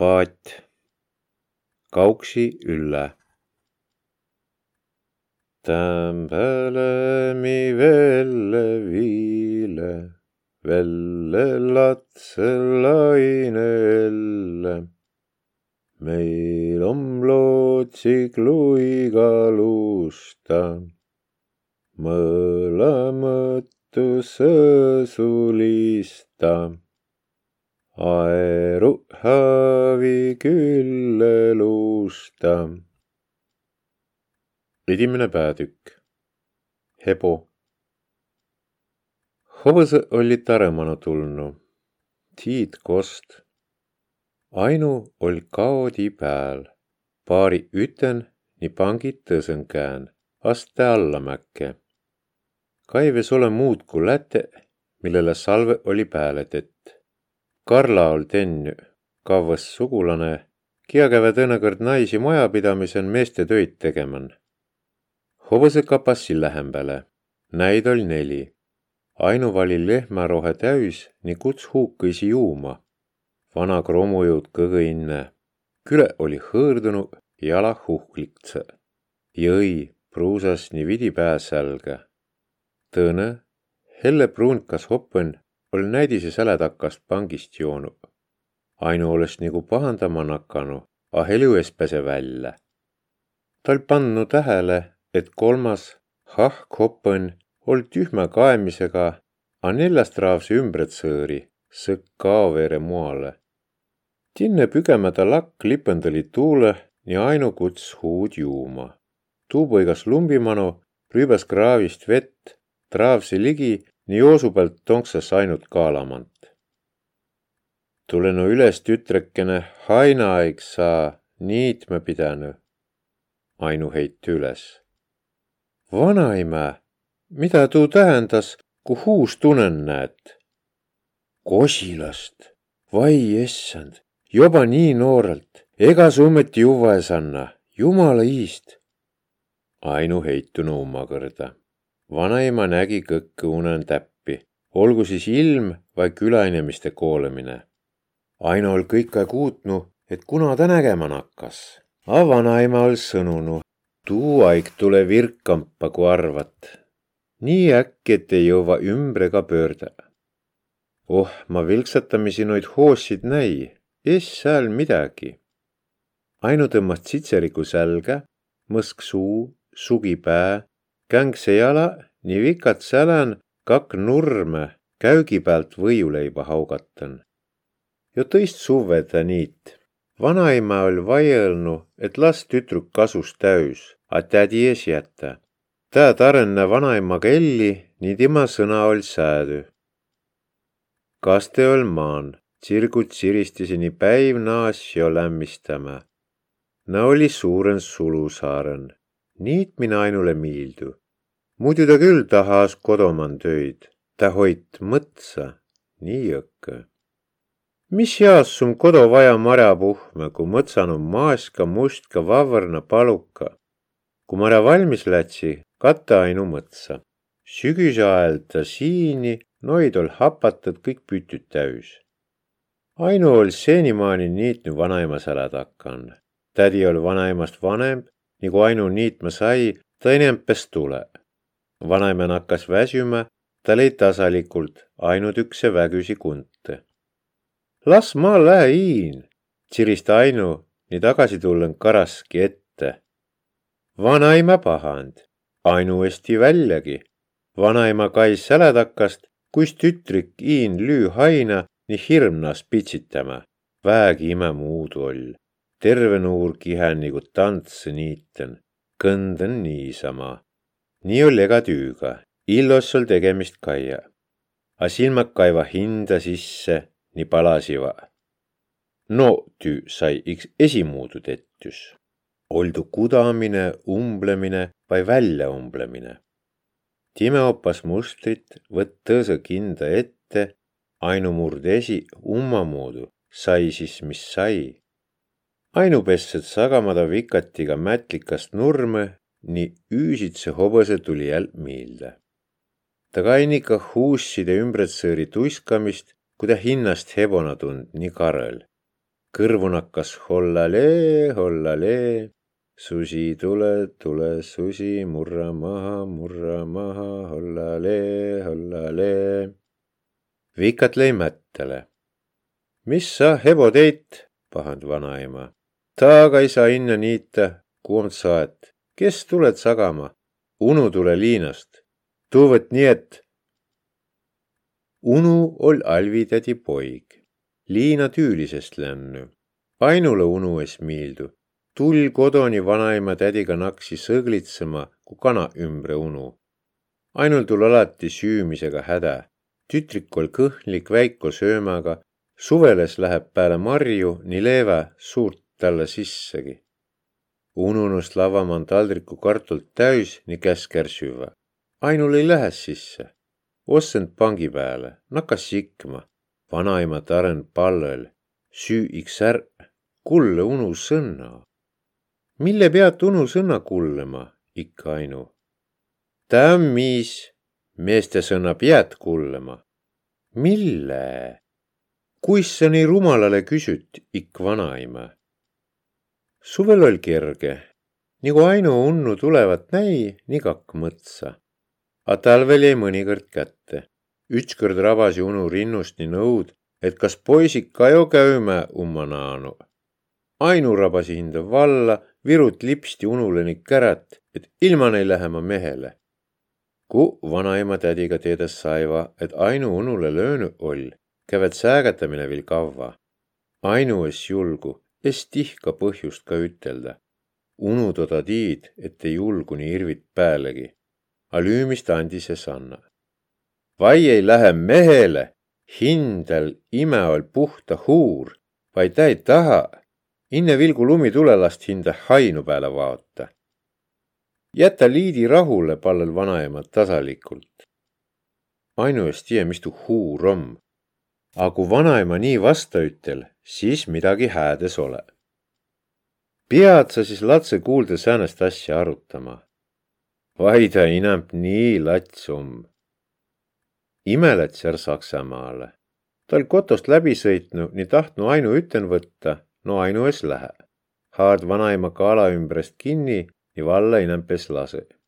paat, kauksi ülle. Tämbäle mi velle viile, velle latselainelle. meil on lootsik luiga luusta, mõlemõtu sõsulista aeru haavi külle luusta. esimene peatükk. Hebo. hobõsõ olli tarõmanu tulnu. tiid kost. ainu oll kaodi pääl. paari üten nii pangid tõsõn kään, aste allamäkke. kaives ole muud kui läte, millele salve oli pääle tett Karla oll' tennüq, kavvõs sugulane, kiä käve tõõnõkõrd naisi majapidamisõn meeste töid tegemän. Hobõsõ kapassi lähembäle, näid oll' neli. Ainu vali lehmärohe täüs nii kuts huukõisi juuma. Vana kromujõud kõgõ inne. Küleq oli hõõrdunuq, jalah huhklihtsõq. Jõi pruusas nii vidi pää sälgä. Tõõnõ, helle pruunkas hopõn oll' näidise säle takast pangist joonuq. Aino olõs nigu pahandama nakanu, a helü es päse välja. Ta oll' pandnu tähele, et kolmas hahk hopõn oll' tühmä kaemisega, a neljast raavsi ümbret sõõri, sõkk kaoveere muale. Tinne pügemädä lakk lipõndõli tuulõ nii Aino kuts huud juuma. Tuu põigas lumbimanu, rüübäs kraavist vett, traavsi ligi nii joosu pealt tonksas ainult kaalamant. Tulõ no üles tütrekene, haina-aig saa niitma pidänü. Ainu heit üles. Vanaimä, mida tuu tähendas, ku huus tunnen näet? Kosilast, vai essand, joba nii noorelt, ega sa ometi juvva es anna, jumala iist. Ainu heitunu umma kõrda vanaema nägi kõkke unen täppi, olgu siis ilm vai külainimiste koolemine. Aino ol kõik aeg uutnu, et kuna ta nägema nakkas, a vanaema ol sõnunu, tuu aig tule virkampa, kui arvat. nii äkki, et ei jõua ümbre ega pöörda. oh, ma vilksatamisi noid hoossid näi, es sääl midagi. Aino tõmbas tsitseriku sälge, mõsk suu, sugi pää kängse jala, nii vikat sälän, kak nurme käügi päält võiuleiba haugatan. jo tõist suve ta niit. vanaema oll' vaiõlnu, et las tütruk kasus täüs, a tädi es jätä. Tää tarõnõ vanaemaga elli, nii tema sõna oll' säädü. kas te oll' maan, tsirgud tsiristisi nii päiv naas jo lämmistämä. Nä oli suuren sulusaaren, niit mina ainule miildu muidu ta küll tahas kodoman töid, ta hoit mõtsa, nii õkkõ. mis jaos sum kodo vaja marjapuhme, kui mõtsanu maaska mustka vavrna paluka. kui marja valmis lätsi, katta ainu mõtsa. sügise ajal ta siini, noid ol hapatud kõik pütüd täüs. ainu ol senimaani niitnu vanaema sälä takan. tädi ol vanaemast vanem, nagu ainu niitma sai, ta enempes tule vanaema nakkas väsüma, ta lõi tasalikult ainult ükse vägüsi kunte. las ma lähin, tsiris Ainu nii tagasi tullen karaski ette. vanaema pahand, ainuesti väljagi. vanaema kais säletakast, kuis tütrik iin lüü haina nii hirmnas pitsitama. väegi imemuudu oll. terve nuur kihän nagu tantse niiten, kõnden niisama nii oll' ega tüüga, illos ol tegemist kaia. A silmad kaiva hinda sisse nii palasiva. no tüü sai iks esimuudu tettüs. oldu kudamine, umblemine vai väljaumblemine. Time opas mustrit, võtt tõõsõ kinda ette, ainumurd esi ummamuudu, sai siis, mis sai. ainupessed sagamada vikatiga mätlikast nurme nii üüsitse hobõsõ tuli jälq miilde. ta kainika huusside ümbretsõõri tuiskamist, ku tä hinnast hebona tund nii karõl. kõrvu nakkas hollalee, hollalee. susi, tule, tule, susi, murra maha, murra maha, hollalee, hollalee. vikat lõi mättele. mis sa, hebo teit, pahand vanaema. taaga ei saa inna niita, kuumt saet. Kes tuled sagama? unu tule liinast. tuuvat nii, et Unu oll' Alvi-tädi poig. Liina tüülisest lännu. Ainule unu es miildu. Tull kodoni vanaema tädiga naksi sõglitsema, ku kana ümbre unu. ainul tul alati süümisega häda. tütrik oll' kõhnlik väiko söömaga, suveles läheb pääle marju nii leevä suurt talle sissegi. Ununust lavamaan taldriku kartulit täis nii käsker süvä. ainul ei lähe sisse ossend pangi pääle, nakkas sikma. vanaema taren pallõl, süü iks ärq, kulle unu sõnna. mille peat unu sõnna kullema, ikka ainu? tämmis, meeste sõna pead kullema. mille? kuis sa nii rumalale küsüt, ikk vanaema? Suvel oll kerge, nagu ainu unnu tulevat näi, nii kakk mõtsa a talvel jäi mõnikord kätte. ükskord rabasi unu rinnust nii nõud, et kas poisid ka jo käümä umma naanu. ainu rabasi hinda valla, virut lipsti unule nii kärät, et ilman ei lähe ma mehele. Ku vanaema tädiga teedas saiva, et ainu unule löönud oll, kävet säägätamine viil kavva. ainu es julgu, es tihka põhjust ka ütelda. unu toda tiid, et ei julgu nii irvit päälegi Alüümist andis ja sanna. vai ei lähe mehele, hindel ime ol puhta huur, vaid ta ei taha, inne vilgu lumi tulelast hinda hainu peale vaata. jäta liidi rahule, pallel vanaema tasalikult. ainuüst tii, mis tuu huur om. A kui vanaema nii vasta ütel, siis midagi häädes ole. pead sa siis latse kuulda säänest asja arutama vaida inämp nii latsum. imelet sär Saksamaale. ta oll kotost läbi sõitnu, nii tahtnu ainu üten võtta, no ainu es lähe. haard vanaema kaala ümbrest kinni, nii valla inämpes lase. ime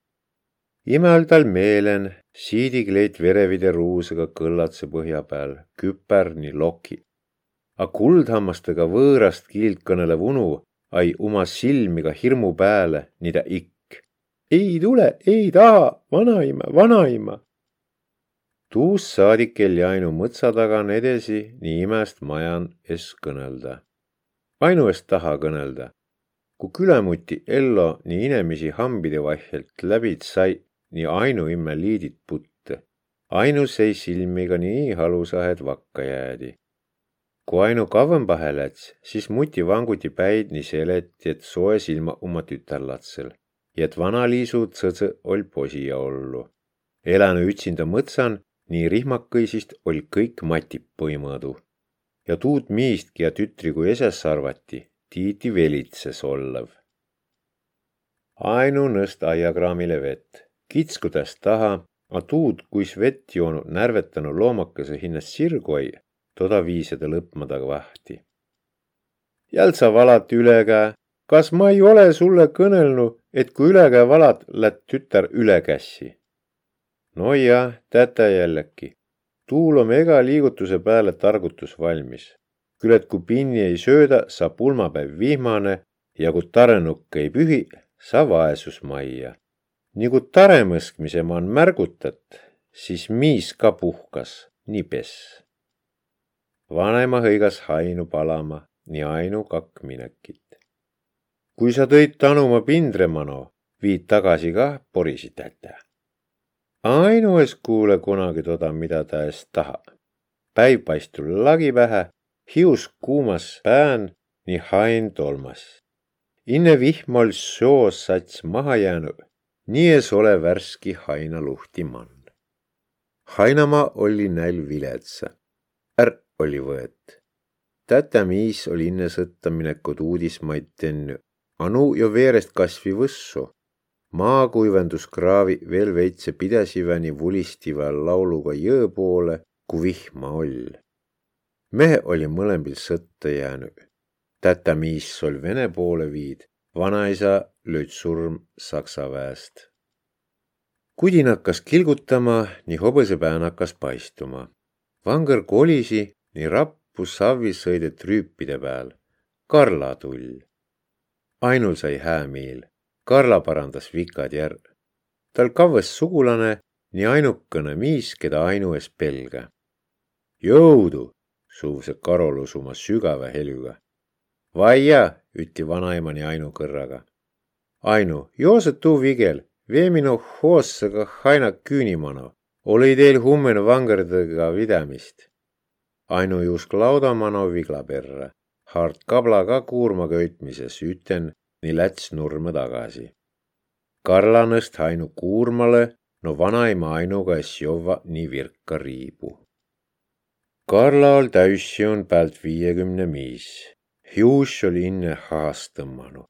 tal meelen, siidikleit verevide ruusega kõllatse põhja peal, küper nii loki. A kuldhammastega võõrast kiilt kõnelev unu ai uma silmiga hirmu pääle, nii ta ikka ei tule, ei taha, vanaima, vanaima. tuust saadik jäi Ainu mõtsa tagan edasi nii imest majan es kõnelda. Ainu es taha kõnelda. kui külemuti Ello nii inemisi hambide vahelt läbid sai, nii Ainu imme liidid putte. Ainu sei silmiga nii halusahed vakka jäädi. kui Ainu kavvõmbahe läts, siis muti vanguti päid nii seleti, et soe silma oma tütarlatsel ja et vana-Liisu tsõtsõ oll posija ollu. elänu ütsinda mõtsan, nii rihmakõisist oll kõik matip põimõdu. ja tuud miistki ja tütrigu eses arvati, tiiti velitses ollav. ainu nõst aiakraamile vett, kitskudes taha, a tuud, kuis vett joonud närvetanu loomakese hinnast sirgoi, toda viiseda lõpmada vahti. Jältsa valati üle käe, kas ma ei ole sulle kõnelnud, et kui ülekäe valad, lätt tütar ülekässi. no jah, tätä jällegi. tuul om ega liigutuse peale targutus valmis. küll et kui pinni ei sööda, saab pulmapäev vihmane ja kui tarenukk ei pühi, sa vaesus majja. Nii kui tare mõskmise ma on märgutat, siis miis ka puhkas, nii pess. vanaema hõigas hainu palama, nii ainu kakk minekit kui sa tõid tanuma Pindremano, viid tagasi kah porisid tätä. ainu es kuule kunagi toda, mida ta es taha. päiv paistul lagi pähe, hius kuumas pään, nii hain tolmas. inne vihm oll soos sats maha jäänud, nii es ole värski haina luhti mann. hainamaa oli näil viletsa, ärq oli võet. tätä miis oli inne sõtta minekud uudismaid tennu Anu jo veerest kasvi võssu. maakuivenduskraavi veel veitse pidesiväni vulistiva lauluga jõe poole, kui vihma oll. mehe oli mõlembil sõtta jäänud. tätä miis sul Vene poole viid, vanaisa lööd surm Saksa väest. kudin hakkas kilgutama, nii hobõsepään hakkas paistuma. vanger kolisi, nii rappus savvis sõidet rüüpide peal. Karla tull. ainul sai häämiil. Karla parandas vikad järg. tal kavvas sugulane, nii ainukene miis, keda Ainu ees pelga. jõudu, suus Karolus oma sügava helüga. Vaia, ütti vanaemani Ainu kõrraga. Ainu, joose tuu vigel, vee minu hoossega haina küünimano. oli teil hummen vangerdega vidamist. Ainu juusk laudamano vigla perre, hart kablaga kuurma köitmises üten nii läts nurme tagasi. Karla nõst Ainu kuurmale, no vanaema Ainuga es jova nii virka riibu. Karla on päält viiekümne miis Hius oli inne haas tõmmanud.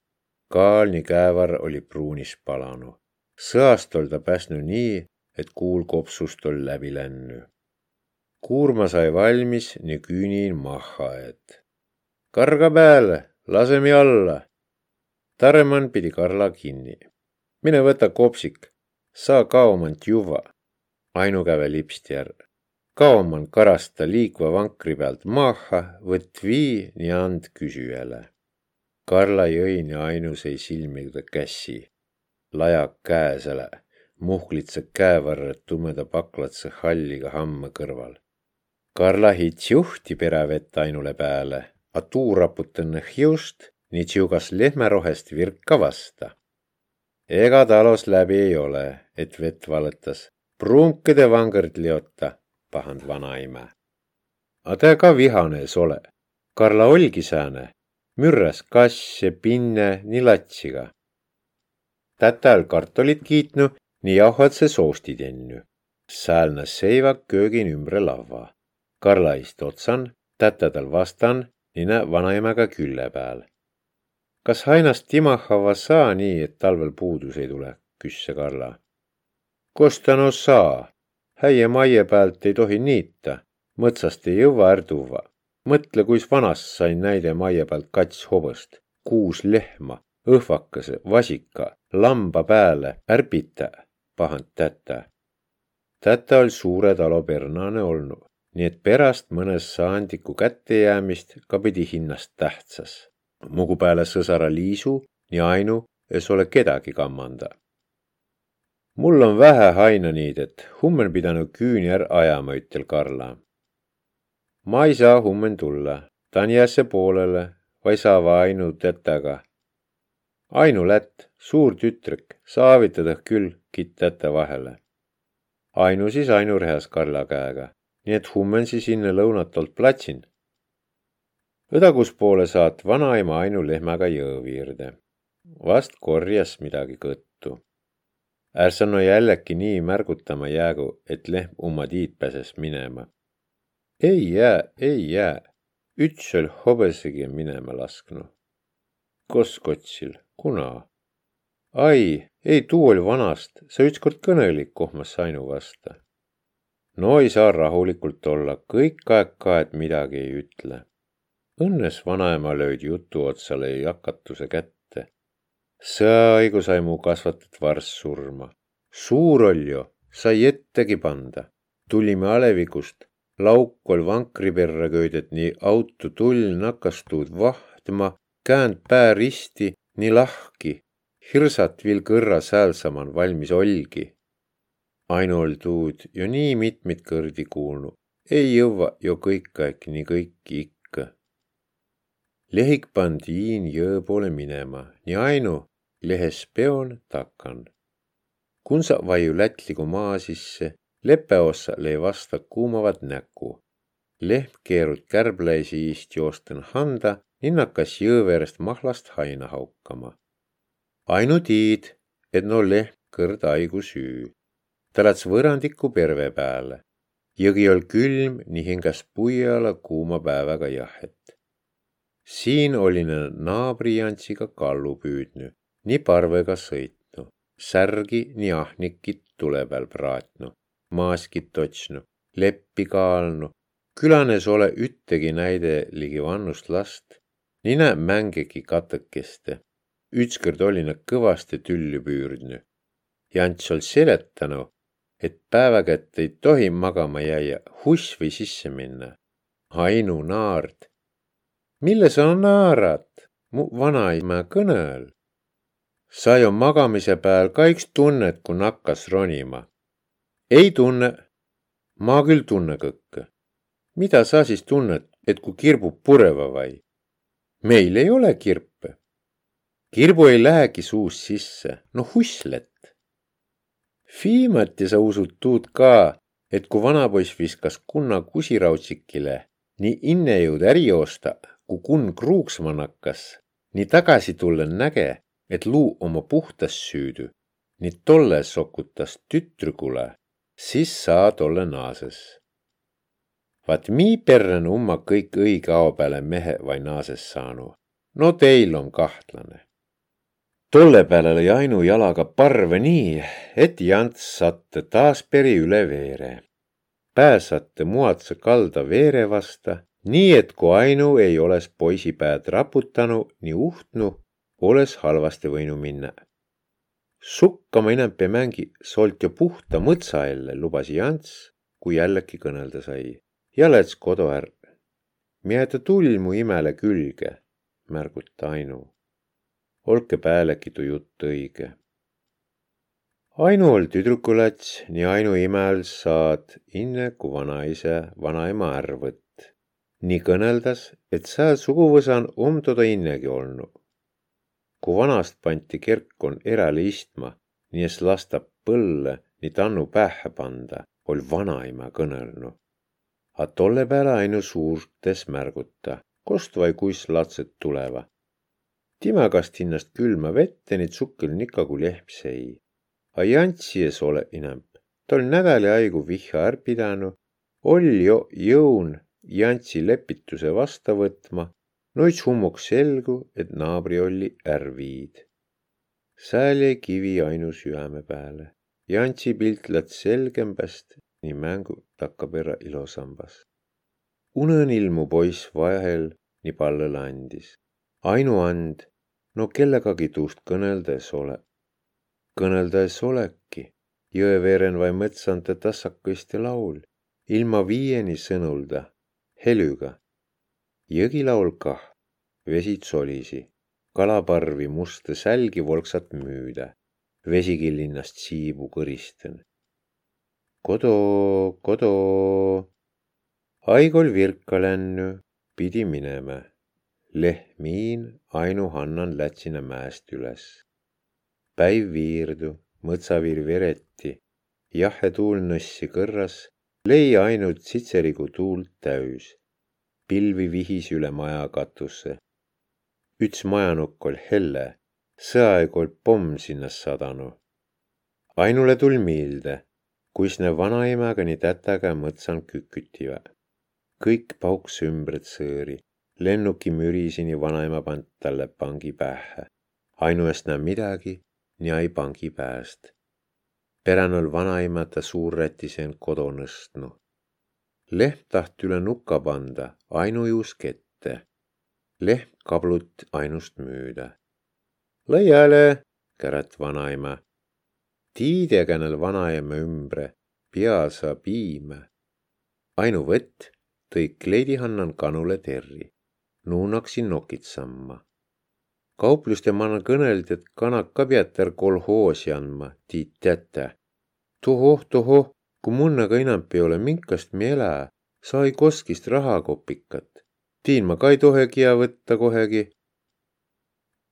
Kaalni käevar oli pruunis palanud. Sõast ol ta pääsnu nii, et kuul kopsust ol läbi lännu. Kuurma sai valmis nii küünin maha, et karga peale, lase mi alla. Taremann pidi Karla kinni. mine võta kopsik, saa kaomant juua. ainukäve lipsti ära kauman karasta liikva vankri pealt maha, võtt vii ja and küsijale. Karla jõin ja ainusei silmiga käsi, lajak käesele, muhklitse käevarred tumeda paklatse halliga hamma kõrval. Karla hits juhti peravett ainule peale, a tuu raputõnne hiust, nii tsiugas lehmerohest virka vasta. ega talos läbi ei ole, et vett valetas, prunkide vangerd liota pahand vanaema. A tä ka vihane es ole. Karla olgi sääne, mürräs kasse, pinne, nii latsiga. Tätäl kartolit kiitnu, nii jauhatse soosti tennu. Säälne seivak köögin ümbre lavva. Karla ist otsan, tätä tal vastan, nii näe vanaemaga külle peal. kas hainast timahava saa nii, et talvel puudus ei tule, küsse Karla. kos ta no saa, häie maie pealt ei tohi niita, mõtsast ei jõua ärduva. mõtle, kuis vanast sain näide maie pealt kats hobõst, kuus lehma, õhvakese, vasika, lamba pääle, ärpita, pahand tätä. tätä oli suure talo pernane olnud, nii et pärast mõnes saandiku kättejäämist ka pidi hinnast tähtsas. mugu peale sõsara Liisu nii ainu, es ole kedagi kammanda mul on vähe hainaniidet, hummen pidanud küüni är ajama, ütel Karla. ma ei saa hummen tulla, ta on jäässe poolele, vai saava Ainu tätaga. Ainu Lätt, suur tütrek, saavitada küll, kitt täta vahele. Ainu siis Ainu rehas Karla käega, nii et hummen siis sinna lõunatolt platsin. õdakuspoole saat vanaema Ainu lehmaga jõeviirde. vast korjas midagi kõttu Ärsa no jällegi nii märgutama jäägu, et lehm umma tiid pääses minema. ei jää, ei jää, üts oll hobõsegi minema lasknu. kos kotsil, kuna? ai, ei tuu oll vanast, sa ütskord kõnelik, kohmas Sainu vasta. no ei saa rahulikult olla, kõik aeg ka, et midagi ei ütle. Õnnes vanaema lööd jutu otsale jakatuse kätte sõaõigu sai mu kasvatat varss surma. suur oll ju, sai ettegi panda. tulime alevikust, lauk ol vankri perre köidet, nii auto tull nakastuud vahtma, käänd pää risti, nii lahki, hirsat viil kõrra säälsaman valmis olgi. ainu ol tuud ju nii mitmit kõrdi kuulnu, ei jõua ju kõik aeg nii kõiki ikka. lehik pandi Iin jõe poole minema, nii ainu lehes peon takan. kun sa vaju lätligu maa sisse, lepeossa lõi vasta kuumavat näku. lehm keerud kärblaisi iist joosten handa, ninnakas jõe verest mahlast haina haukama. ainu tiid, et no lehm kõrd aigu süü. ta läts võrandiku perve peale. jõgi ol külm, nii hingas puiala kuuma päevaga jahet. siin oli naabri Jantsiga kallu püüdnud nii parvega sõitnu, särgi nii ahnikit tule peal praatnu, maaskit otsnu, leppi kaalnu, külanes ole üttegi näide ligi vannust last, nina mängegi katõkeste. ütskõrd oli nad kõvasti tülli püürdnü. Jants ol seletanu, et päeva kätte ei tohi magama jäia, huss või sisse minna. Ainu naard. mille sa naarad? mu vanaema kõnel. Sa ju magamise peal ka üks tunned, kui nakkas ronima. ei tunne. ma küll tunne kõike. mida sa siis tunned, et kui kirbub pureva vai? meil ei ole kirpe. kirbu ei lähegi suust sisse, no husslet. viimati sa usud tuud ka, et kui vanapoiss viskas kunna kusiraudsikile, nii inne jõud äri joosta, kui kunn kruuksma nakkas, nii tagasi tullen näge, et luu oma puhtas süüdü, nii tolle sokutas tütrükule, siis saa tolle naases vaat mii perren umma kõik õige ao peale mehe vai naases saanu. no teil on kahtlane. tolle peale lõi Ainu jalaga parve nii, et Jants satte taas peri üle veere. pääsatte muatse kalda veere vasta, nii et kui Ainu ei oleks poisi päed raputanu nii uhtnu, oleks halvasti võinu minna. sukkama inämpi mängi solt jo puhta mõtsa jälle, lubas Jants, kui jällegi kõnelda sai ja läts kodu ärq. Miä ta tull mu imele külge, märguta Ainu. olke päälegi tuu jutt õige. Ainu oll tüdruku läts, nii Ainu imel saad inne ku vanaise vanaema ärq võtt. nii kõneldas, et sääl suguvõsan um toda innegi olnu. Kui vanast panti kerkon eräle istma, nii es lasta põlle nii tannu pähe panda, oll vanaema kõnelnu a tolle pääle ainu suurtes märguta, kost vai kuis latsed tuleva. Timä kast hinnast külma vette, nii tsukkel nikagu lehm sei. A jantsi es ole inämp. Tol nädäli aigu vihha är pidänu, oll jo jõun jantsi lepituse vasta võtma, noits hummok selgu, et naabri olli är viid. sääl jäi kivi ainu süäme pääle. Jantsi pilt läts selgembäst nii mängu takkab ära ilosambas. unenilmu poiss vahel nii pallele andis. ainuand, no kellegagi tuust kõneldes ole. kõneldes oleki, jõeveeren vai mõtsante tassakõiste laul, ilma viieni sõnulda, helüga. Jõgilaul kah, vesid solisi, kalaparvi musta sälgi volksat müüda, vesikillinnast siibu kõristen kodo, kodo. Aigol virka lännu, pidi minema. Lehmiin ainu Hannan lätsina mäest üles. päiv viirdu, mõtsaviir vereti, jahe tuul nõssi kõrras, lei ainult sitserigu tuult täüs. Pilvi vihis üle maja katusse. üts majanukk oll helle, sõaeg oll pomm sinna sadanu. ainule tul miilde kuis ne vanaemaga nii tätäga mõtsan kükütivä. kõik pauks ümbret sõõri, lennuki mürisini vanaema pand talle pangi pähe. ainuest näe midagi, nii ai pangi pääst. peränol vanaema ta suurrätisen kodo nõstnu. Lehm taht üle nuka panda, ainujuusk ette. lehm kablut ainust müüda. lõiale, kärat vanaema tiidegänel vanaema ümbre, piasa piime. ainu võtt tõi kleidihannan kanule terri, nuunaksin nokitsamma. kaupluste manna kõneldi, et kanak ka peatar kolhoosi andma, tiit teate. tohoh, tohoh, kui munnega enampi ei ole minkast mielä, sai koskist rahakopikat. tiin ma ka ei tohegi ja võtta kohegi.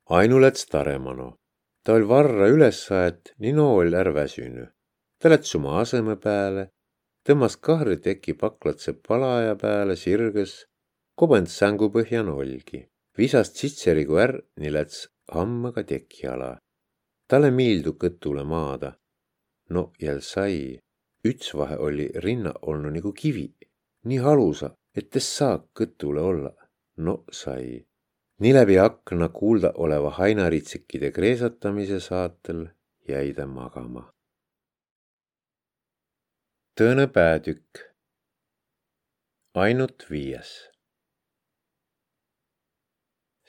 ainu läts taremano ta oll varra üles aet, nii nool är väsünü. ta läts oma aseme pääle, tõmbas kahri teki paklatse palaja pääle sirgõs, kobõnd sängupõhja nolgi, visas tsitserigu är, nii läts hammaga teki ala. talle miildu kõtule maada. no jäl sai, üts vahe oli rinna olnu nagu kivi, nii halusa, et es saa kõtule olla. no sai nii läbi akna kuulda oleva hainaritsikide kreesatamise saatel jäi ta magama. tõõne päätükk. ainult viies.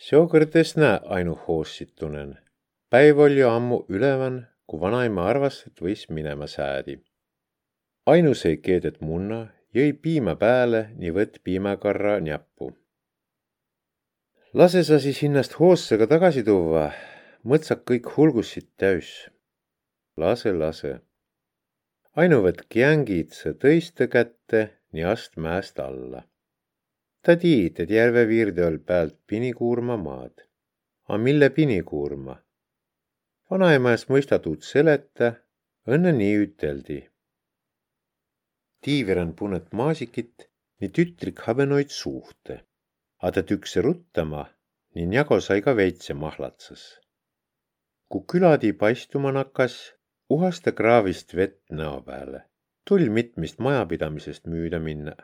seokõrdes näe ainu hoossit tunnen. päiv oli jo ammu ülevan, kui vanaema arvas, et võis minema säädi. Ainu sõi keedet munna, jõi piima pääle, nii võtt piimakarra näppu. lase sa siis hinnast hoossega tagasi tuua, mõtsak kõik hulgussid täis. lase, lase. ainu võtt kiängid sa tõiste kätte, nii ast mäest alla ta tiid, et järve viirde all pealt pinikuurma maad. A mille pinikuurma? vanaema eest mõistatud seleta, õnne nii üteldi. Tiiveran punet maasikit, nii tütrik habenoid suhte, a ta tükse ruttama, nii njago sai ka veitse mahlatsas. kui küladi paistuma nakkas, uhas ta kraavist vett näo peale, tull mitmist majapidamisest müüda minna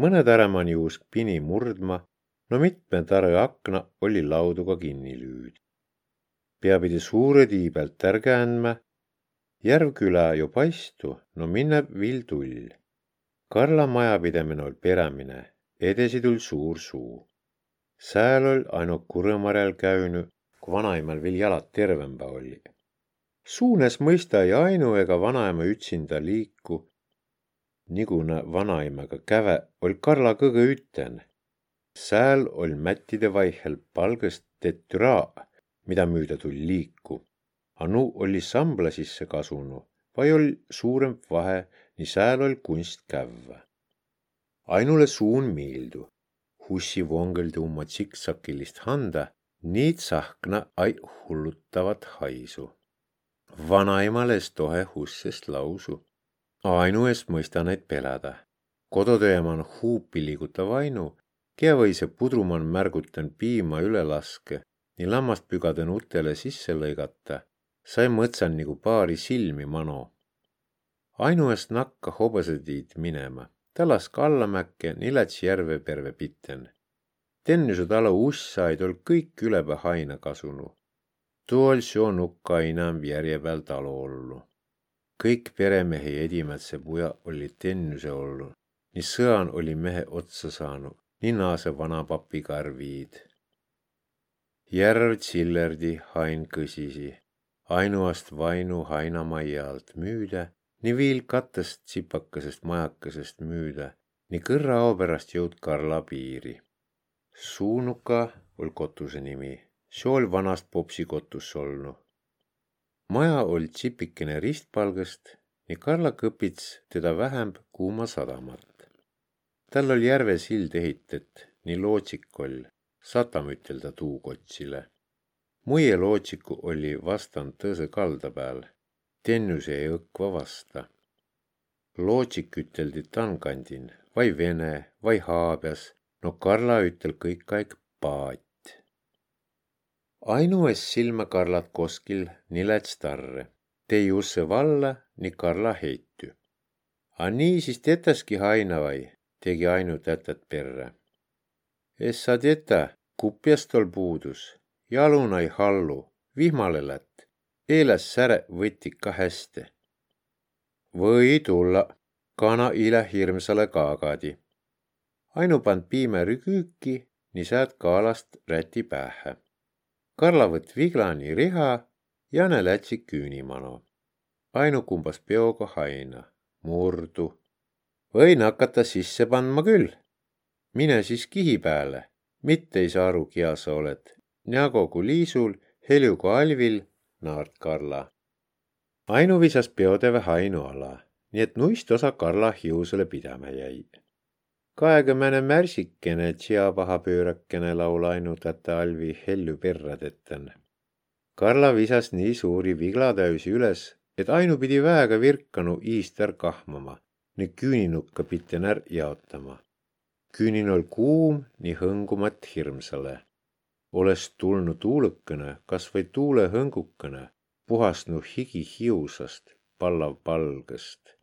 mõned ärämani usk pini murdma, no mitme tare akna oli lauduga kinni lüüd. pea pidi suure tii pealt ärge andma, järv küla ju paistu, no minne vill tull. Karla majapidamine oli perämine, edesi tull suur suu. sääl oll ainult Kurõmarjal käünü, kui vanaimal vill jalad tervemba oli. suunes mõista ei ainu ega vanaema ütsinda liiku nigune vanaimäga käve oll' Karla kõgõ üten. Sääl oll' mättide vaihel palgõst tettü raaq, mida müüdä tull' liiku. A nuuq olli sambla sisse kasunu, vai oll' suurõmb vahe, nii sääl oll' kunst kävvä. Ainulõ suun miildu. Hussi vongõldi umma tsiksakilist handa, nii tsahkna ai hullutavat haisu. Vanaimal es tohe hussest lausu ainu eest mõista neid pelada. kodotööman huupi liigutav ainu, kia või see pudruman märgutan piima üle laske, nii lammast pügaden utele sisse lõigata, sai mõtsan nagu paari silmi mano. ainu eest nakka hobõsetiid minema, ta lask allamäkke, nii läts järve perve pitten. Tennüse talo ussaid ol kõik ülebe haina kasunu. tuu ol seo nukka inam järje peal talo ollu kõik peremehe edimädse puja olid tennüse olnud, nii sõan oli mehe otsa saanud, nii naase vanapapi karviid. järv tsillerdi hain kõsisi, ainuast vainu hainamajja alt müüda, nii viil kattest tsipakesest majakesest müüda, nii kõrra ao pärast jõud Karla piiri. Suunuka ol kotuse nimi, see ol vanast popsi kotus olnud maja oll' tsipikene ristpalgõst ja Karla kõpits teda vähämb kuuma sadamat. tal oll' järve sild ehitet, nii lootsik oll', satam ütelda tuukotsile. Muie lootsiku oli vastand tõõsõ kalda peal, tennüse ei õkva vasta. lootsik üteldi tankandin, vai vene, vai haabias, no Karla ütel kõik aeg paat ainues silmä Karlat koskil niläts tarre. Tei usse valla, ni Karla heitty. A nii siis tetäski hainavai, tegi ainu tätät perre. Es sa tetä, kupjast ol puudus, jalun ei hallu, vihmale lät, eeläs säre võtti ka hästi. või tulla, kana ile hirmsale kaagadi. ainu pand piimeri küüki, nii säät kaalast räti päähe Karla võtt viglani riha, Jane lätsi küünimano. Ainu kumbas peoga haina, murdu. võin hakata sisse pandma küll. mine siis kihi peale, mitte ei saa aru, kia sa oled. Njagogu liisul, heljugu alvil, naart Karla. Ainu visas peoteve hainu ala, nii et nuist osa Karla hiusele pidama jäi kaekõmene märsikene tsiapahapöörakene laula ainutäta Alvi hellu perra tetän. Karla visas nii suuri viglatäüsi üles, et ainu pidi väega virkanu iist är kahmama, nii küüninukka pitten är jaotama. küünin ol kuum, nii hõngumat hirmsale. Olles tulnud tuulõkene, kas või tuulehõngukene, puhasnu higi hiusast, pallav palgõst.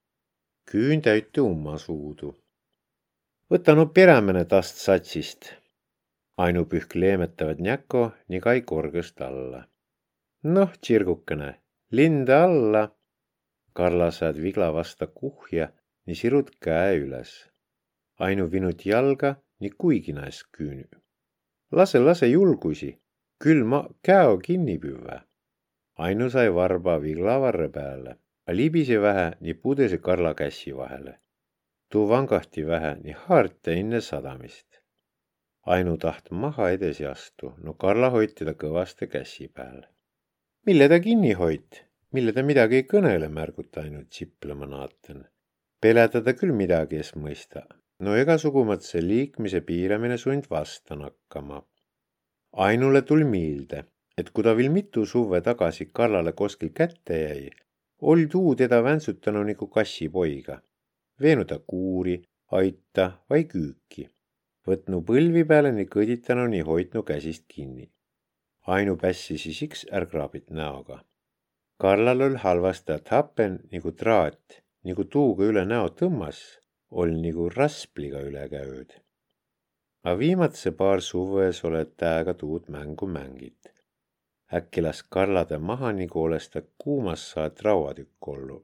küün täüti umma suudu võtanud perämene tast satsist. ainupühk leemetavad näko nii kai korgõst alla. noh, tsirgukene, linda alla. Karla saad vigla vasta kuhja, nii sirud käe üles. ainu vinut jalga, nii kuigi naes küünü. Lase, lase julgusi, küll ma käo kinni püvä. Ainu sai varba viglavarre peale, libise vähe nii pudese Karla kässi vahele. tuu vangahti vähe nii haarte enne sadamist. Ainu taht maha edasi astu, no Karla hoid teda kõvaste kässi peal. mille ta kinni hoid, mille ta midagi ei kõnele, märguta ainult siplema naaten. peletada küll midagi es mõista, no igasugumõtse liikmise piiramine sund vastan hakkama. ainule tuli meelde, et kui ta veel mitu suve tagasi Karlale kuskil kätte jäi, oli tuu teda väntsutanud nagu kassipoiga. veenud ta kuuri, aita vai küüki. võtnu põlvi peale nii kõditanu nii hoidnu käsist kinni. ainu pässi siis iks ärgraabit näoga. Karlal oli halvasti, et hapen nagu traat, nagu tuuga üle näo tõmmas oli nagu raspliga üle käüd. A viimatse paar suves oled täiega tuud mängu mängid. äkki las Karlade maha nagu olles ta kuumas saad rauatükk ollu.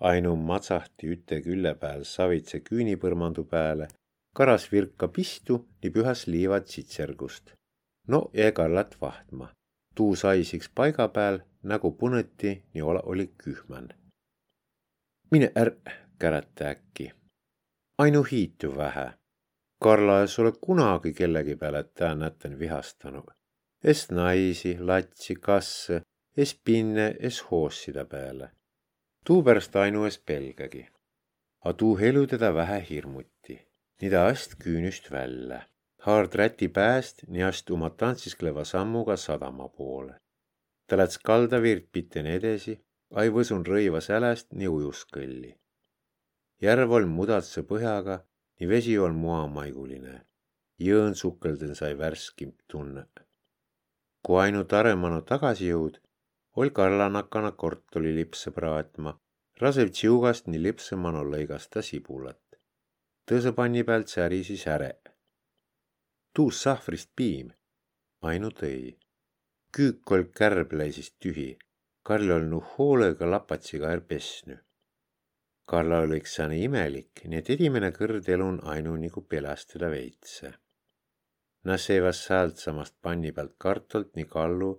ainu matsahti üte külle pääl savitse küünipõrmandu pääle, karas virka pistu nii pühas liivad sitsergust. no jäi Karlat vahtma. tuu saisiks paiga peal, nagu puneti, nii ole, oli kühmän. mine är-, kärata äkki. ainu hiitu vähe. Karla es ole kunagi kellegi peale tää näten vihastanud. es naisi, latsi, kasse, es pinne, es hoossida peale. tuupärast ainu es pelgägi. A tuu helu teda vähe hirmuti. nii ta ast küünist välja. haard räti pääst, nii ast oma tantsiskleva sammuga sadama poole. ta läts kaldavirt pitten edasi, ai võsun rõiva säläst nii ujus kõlli järv on mudatse põhjaga, nii vesi on muamaiguline. jõõn sukelden sai värskim tunne. kui ainult Aremanu tagasi jõud, ol Karla nakana kortolilipse praatma, rasev tsiugast nii lipsemanu lõigas ta sibulat. tõse panni pealt säri siis äre. tuus sahvrist piim, ainu tõi. küük ol kärbläisist tühi, Karl olnu hoolega lapatsiga är pesnü Karla oliks sääne imelik, nii et edimene kõrd elun ainu nagu pelastada veitse. Nad seivas säältsamast panni pealt kartolt nii kallu,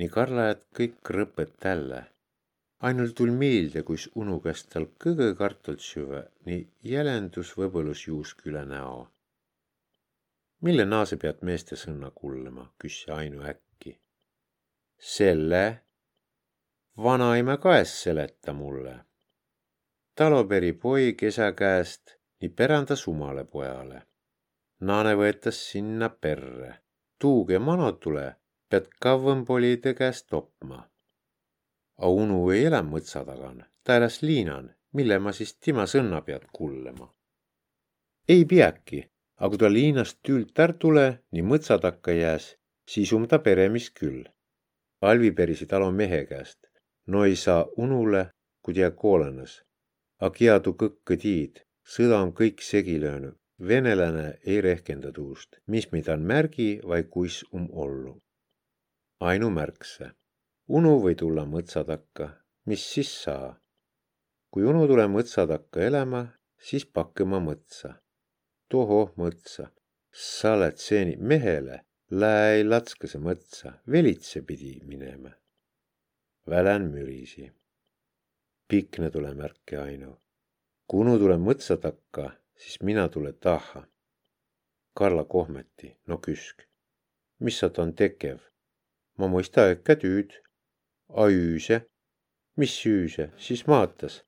nii Karla jät kõik krõpõd tälle. ainult tul meelde, kuis unu käes tal kõgõ kartolt süve, nii jälendus võbõlus juusk üle näo. mille naase pead meeste sõnna kullama, küsis Ainu äkki. selle vanaema kaes seleta mulle taloperi poi kesä käest nii pärändas umale pojale. Naane võetas sinna perre. tuuge mano tule, pead kavvõm polide käest topma. A unu ei elä mõtsa tagan, ta eläs liinan, mille ma siis tema sõnna pead kullema. ei peagi, aga kui ta liinast tüült är tule, nii mõtsa takka jääs, siis um ta peremis küll. Alvi perisi talo mehe käest, no ei saa unule, kui ta koolenes A kiadu kõkkõ tiid, sõda on kõik segi löönud. Venelane ei rehkenda tuust, mis mida on märgi vai kuis um ollu. ainu märkse. unu või tulla mõtsa takka, mis siis saa? kui unu tule mõtsa takka elama, siis pakkima mõtsa. tohoh mõtsa, sa oled seeni mehele, lää ei latskase mõtsa, velitse pidi minema. välän mürisi pikne tule märke ainu. Kunu tule mõtsa takka, siis mina tule taha. Karla kohmeti, no küsk. mis sa ton tekev? ma mõista äkki tüüd. A üüse? mis üüse, siis maatas.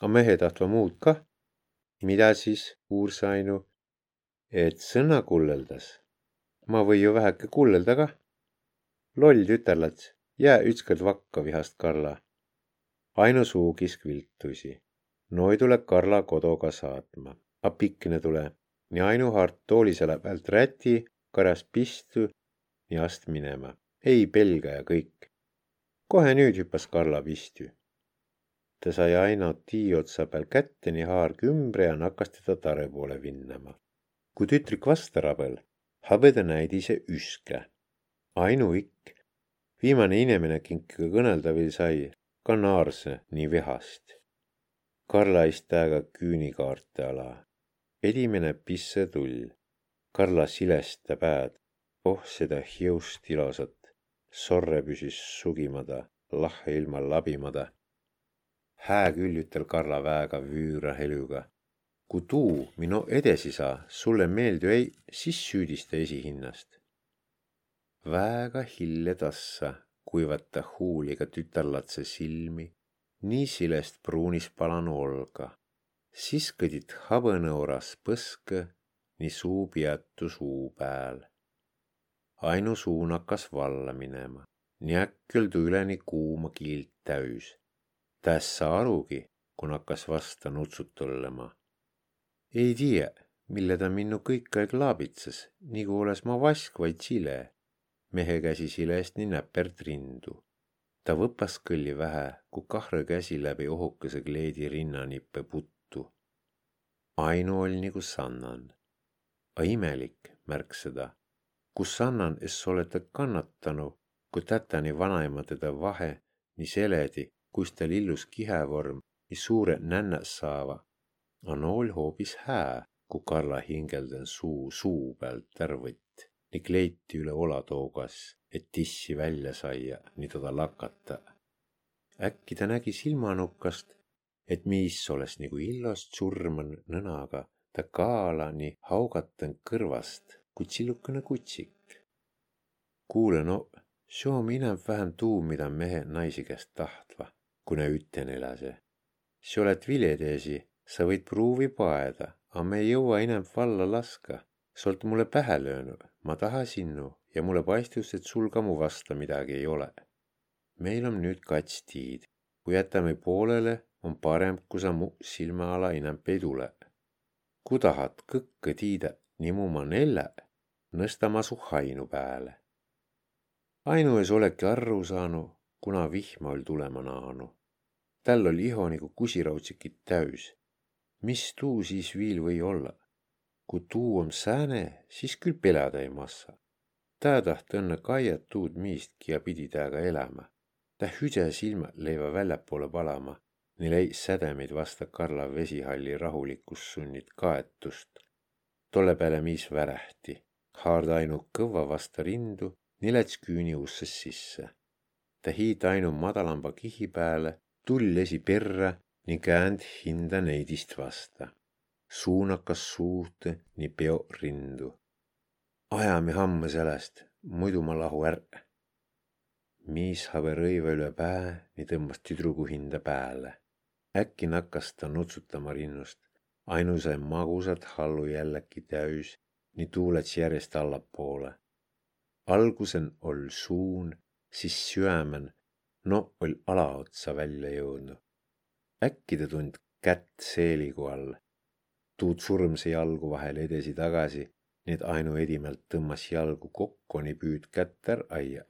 A mehe tahtva muud kah? mida siis, uurs ainu? et sõna kulleldas. ma või ju väheke kullelda kah. loll tütarlats, jää ükskord vakka, vihast Karla Aino suukisk viltuisi. No ei tule Karla kodoga saatma, a pikne tule. nii Ainu hart toolisele pealt räti, karas pistu ja ast minema. ei pelga ja kõik. kohe nüüd hüppas Karla pistü. ta sai Aino tii otsa peal kätte nii haar kümbre ja nakkas teda tare poole vinnama. kui tütrik vasta rabel, habe ta näidise üske. Ainu ikk, viimane inimene kinkiga kõnelda veel sai, kanaarse nii vihast. Karla istaga küünikaarte ala. edimene pisse tull. Karla silesta pääd, oh seda hiust ilosat, sorre püsis sugimada, lahhe ilma labimada. hää küll ütel Karla väega vüüra helüga. kui tuu minu edesi saa, sulle meeldi ei, siis süüdista esihinnast. väega hilja tassa kuivata huuliga tütarlatse silmi, nii silest pruunis palanu olga. siis kõdid habõnõuras põske, nii suu peatu suu pääl ainu suun hakkas valla minema, nii äkki tuli üleni kuuma kiilt täüs. ta es saa arugi, kun hakkas vasta nutsutullema. ei tiiä, mille ta minnu kõik aeg laabitsas, nigu oles ma vask vaid sile. Mehe käsi silest nii näpert rindu. ta võpas kõlli vähe, ku kahre käsi läbi ohukese kleedi rinnanippe puttu. Ainu oli nagu sannan. A imelik, märks seda kus annan, es olete kannatanu, kui tätäni vanaema teda vahe, nii seledi, kuis tal illus kihevorm, nii suure nännäs saava. A nool hoopis hää, ku Karla hingelden suu suu pealt ärq võtt, nii kleiti üle ola toogas, et tissi välja saia, nii teda lakata. äkki ta nägi silmanukast, et miis oles nagu illost surman nõnaga, ta kaala nii haugatan kõrvast kutsillukene kutsik. kuule no, seo om inämb-vähem tuu, mida mehe naisi käest tahtva, kui ne üten eläse. sa oled vileteesi, sa võid pruuvi paeda, a me ei jõua inämb valla laska. Sa oled mulle pähe löönud, ma taha sinnu ja mulle paistus, et sul ka mu vasta midagi ei ole. meil on nüüd kats tiid, kui jätame poolele, on parem, kui sa mu silma ala inämb ei tule. kui tahad kõkke tiida, nii mu ma nelle nõstama su hainu pääle. Ainu es oleki arru saanu, kuna vihma oll tulema naanu. täl oll iho nagu kusiraudsikit täüs. mis tuu siis viil või olla? Kui tuu om sääne, siis küll peläda ei massa. tä taht õnne kaiat tuud miistki ja pidi tääga elämä. tä hüde silmad leiva väljapoole palama, nii lei sädemeid vasta Karla vesihalli rahulikkus sunnit kaetust. tolle peale miis värähti haarda ainu kõva vasta rindu, nilets küüni ussest sisse. ta hiid ainu madalamba kihi peale, tull esi perra ning käänd hinda neidist vasta. Suunakas suht nii peo rindu. ajame hamma sellest, muidu ma lahu ärq. miis habe rõiva üle pää, nii tõmbas tüdrugu hinda pääle. äkki nakkas ta nutsutama rinnust, ainu sai magusat hallu jällegi täis nii tuulets järjest allapoole. algusen oll suun, siis süämen, no oll alaotsa välja jõudnud. äkki ta tund kätt seeligu all. Tuud surmse jalgu vahel edesi-tagasi, nii et ainu edimelt tõmbas jalgu kokku, nii püüd kätt är aia.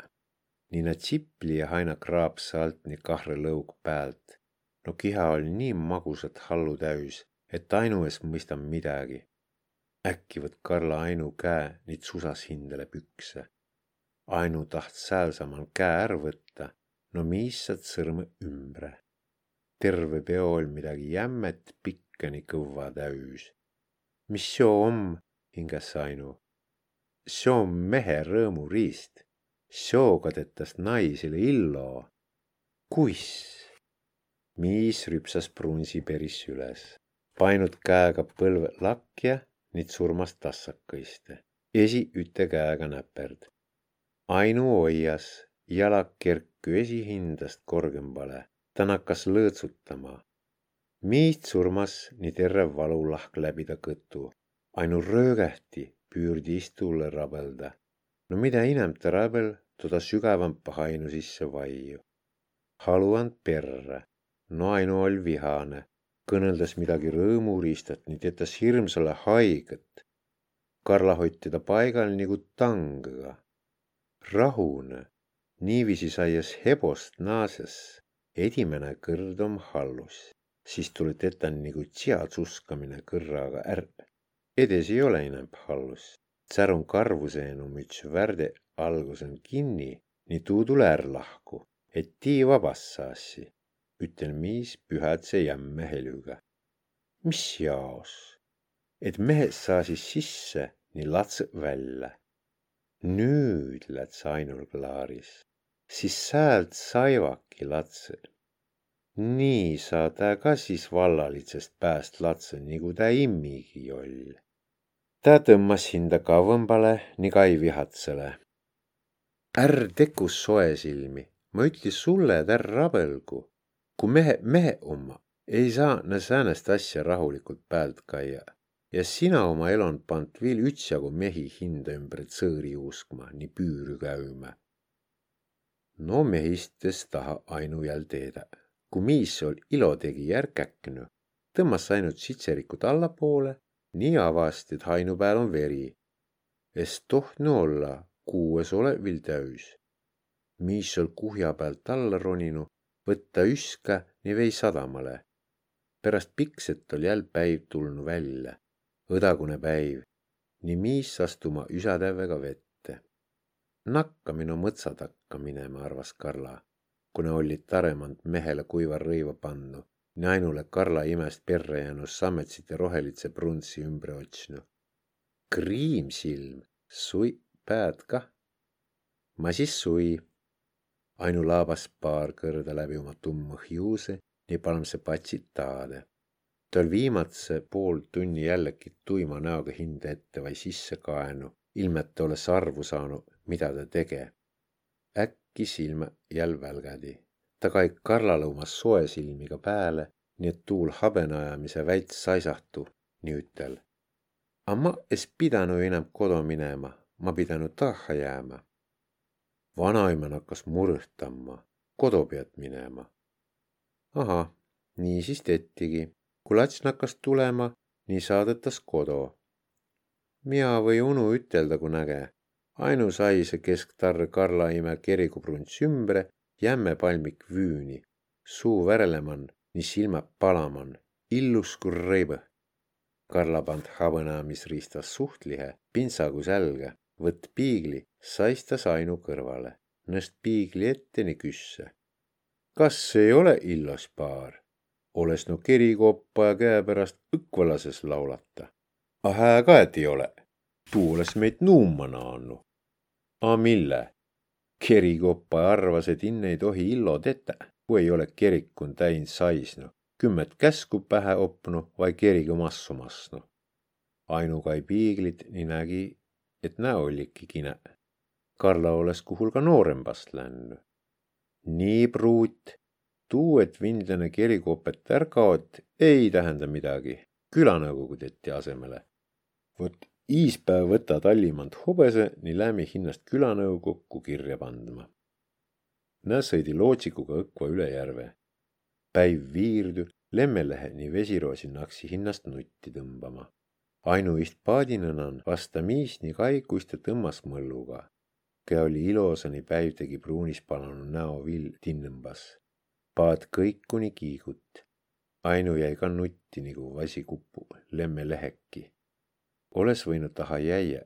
nii nad tsipli ja aina kraapsa alt nii kahre lõug päält. no kiha oli nii magusat hallu täis, et ainu es mõista midagi äkki võtt Karla Ainu käe nüüd susas hindele pükse. Ainu taht säälsamal käe ärq võtta, no miissat sõrmõ ümbre. terve peo oll midagi jämmet pikka nii kõvva täüs. mis seo om, hingas Ainu. seo om mehe rõõmuriist. seoga tetas naisele illo. kuis? miis rüpsas prunsi peris üles, painut käega põlve lakja niid surmast tassakõiste. esi üte käega näperd. Ainu hoias, jalak kerkü esihindast korgembale, ta nakkas lõõtsutama. Miist surmas nii terve valulahk läbi ta kõtu. Ainu röögähti püürdi istuule rabelda. no mida inem ta rabel, toda sügavampa Ainu sisse vaiu. haluand perre, no Ainu oll vihane kõneldes midagi rõõmuristat, nii tetas hirmsale haiget. Karla hoiti teda paigal nagu tangega. rahune, niiviisi saias hebost naases, edimene kõrd om hallus, siis tuli tetan nagu tsiatsuskamine kõrraga ärq. edes ei ole enam hallus, särun karvuseenum üts värde algusen kinni, nii tuu tule är lahku, et tii vabas saassi ütlen miis pühädse jämme helüga. mis jaos? et mehed saasis sisse, nii latsõq välja. nüüd läts ainul klaaris, siis säält saivaki latse. Nii saa tä ka siis vallalitsest pääst latse, nigu tä immigi oll. tä tõmmas hinda kavvõmbale nii kai vihatsele. ärr tekus soesilmi, ma ütlis sulle, et ärr rabelgu. kui mehe, mehe oma, ei saa ne säänest asja rahulikult päält kaia ja sina oma elon pand viil ütsjagu mehi hinda ümber tsõõri juuskma, nii püürü käümä. no mehistes taha ainu jäl teedä. Kui miis ol ilotegi järkäknu, tõmbas ainult sitserikut allapoole, nii avast, et hainu pääl on veri. es tohtnu olla, kuues ole viil täüs. miis ol kuhja pealt alla roninu, võtta üska, nii vei sadamale. pärast pikset ol jäl päiv tulnu välja õdagune päiv, nii miis astuma üsatävega vette. nakka minu mõtsa takka minema, arvas Karla, kuna olid taremand mehele kuiva rõiva pannu, nii ainule Karla imest perre jäänud sammetsite rohelitse pruntsi ümbre otsnu. kriimsilm, sui päät kah. ma siis sui. ainu laabas paar kõrda läbi oma tumma hiuse, nii palmse patsid taade ta oli viimase pool tunni jällegi tuima näoga hinde ette vai sisse kaenu, ilma et ta oleks arvu saanud, mida ta tege. Äkki silmä jäl välgädi. ta kai Karlale oma soe silmiga pääle, nii et tuul habeneajamise väits saisahtu, nii ütel. A ma es pidanud enam kodu minema, ma pidanud taha jääma. vanaema hakkas murõhtama, kodu pead minema. ahah, nii siis tettigi kui lats nakkas tulema, nii saadetas kodu. mina või unu ütelda, kui näge. Ainu sai see kesktarr Karla ime keriguprunts ümbre, jämme palmik vüüni, suu värelemann, nii silmad palamann, illus kui reibõ. Karla pand habõnamisriistas suhtlihe, pintsagu sälge, võtt piigli, saistas ainu kõrvale, nõst piigli ette nii küsse. kas ei ole illos paar? olles no kerikoppa ja käepärast õkvalases laulata. A hää ka, et ei ole. Tuu olles meid nuuma naannu. A mille? kerikoppa arvas, et inne ei tohi illo tetä, kui ei ole kerikun täin saisnu, kümmet käsku pähe opnu vai keriga massu masnu. ainukai piiglit nii nägi, et näo olliki kine. Karla olles kuhul ka noorembast lännu. nii pruut, tuu, et vindlane kerikopet är kaot, ei tähenda midagi. külanõukogu teeti asemele. vot iispäev võta tallimand hobese, nii lähme hinnast külanõukokku kirja pandma. Nä sõidi lootsikuga õkva üle järve. päiv viirdu, lemmelehe nii vesiroosi naksi hinnast nutti tõmbama. ainuist paadinõnan vasta miis nii kai, kuis ta tõmbas mõlluga. kä oli ilosa, nii päiv tegi pruunis palanud näo vill tinnõmbas paad kõikuni kiigut. Ainu jäi ka nutti nagu vasikupu lemme leheki. Olles võinud taha jäia.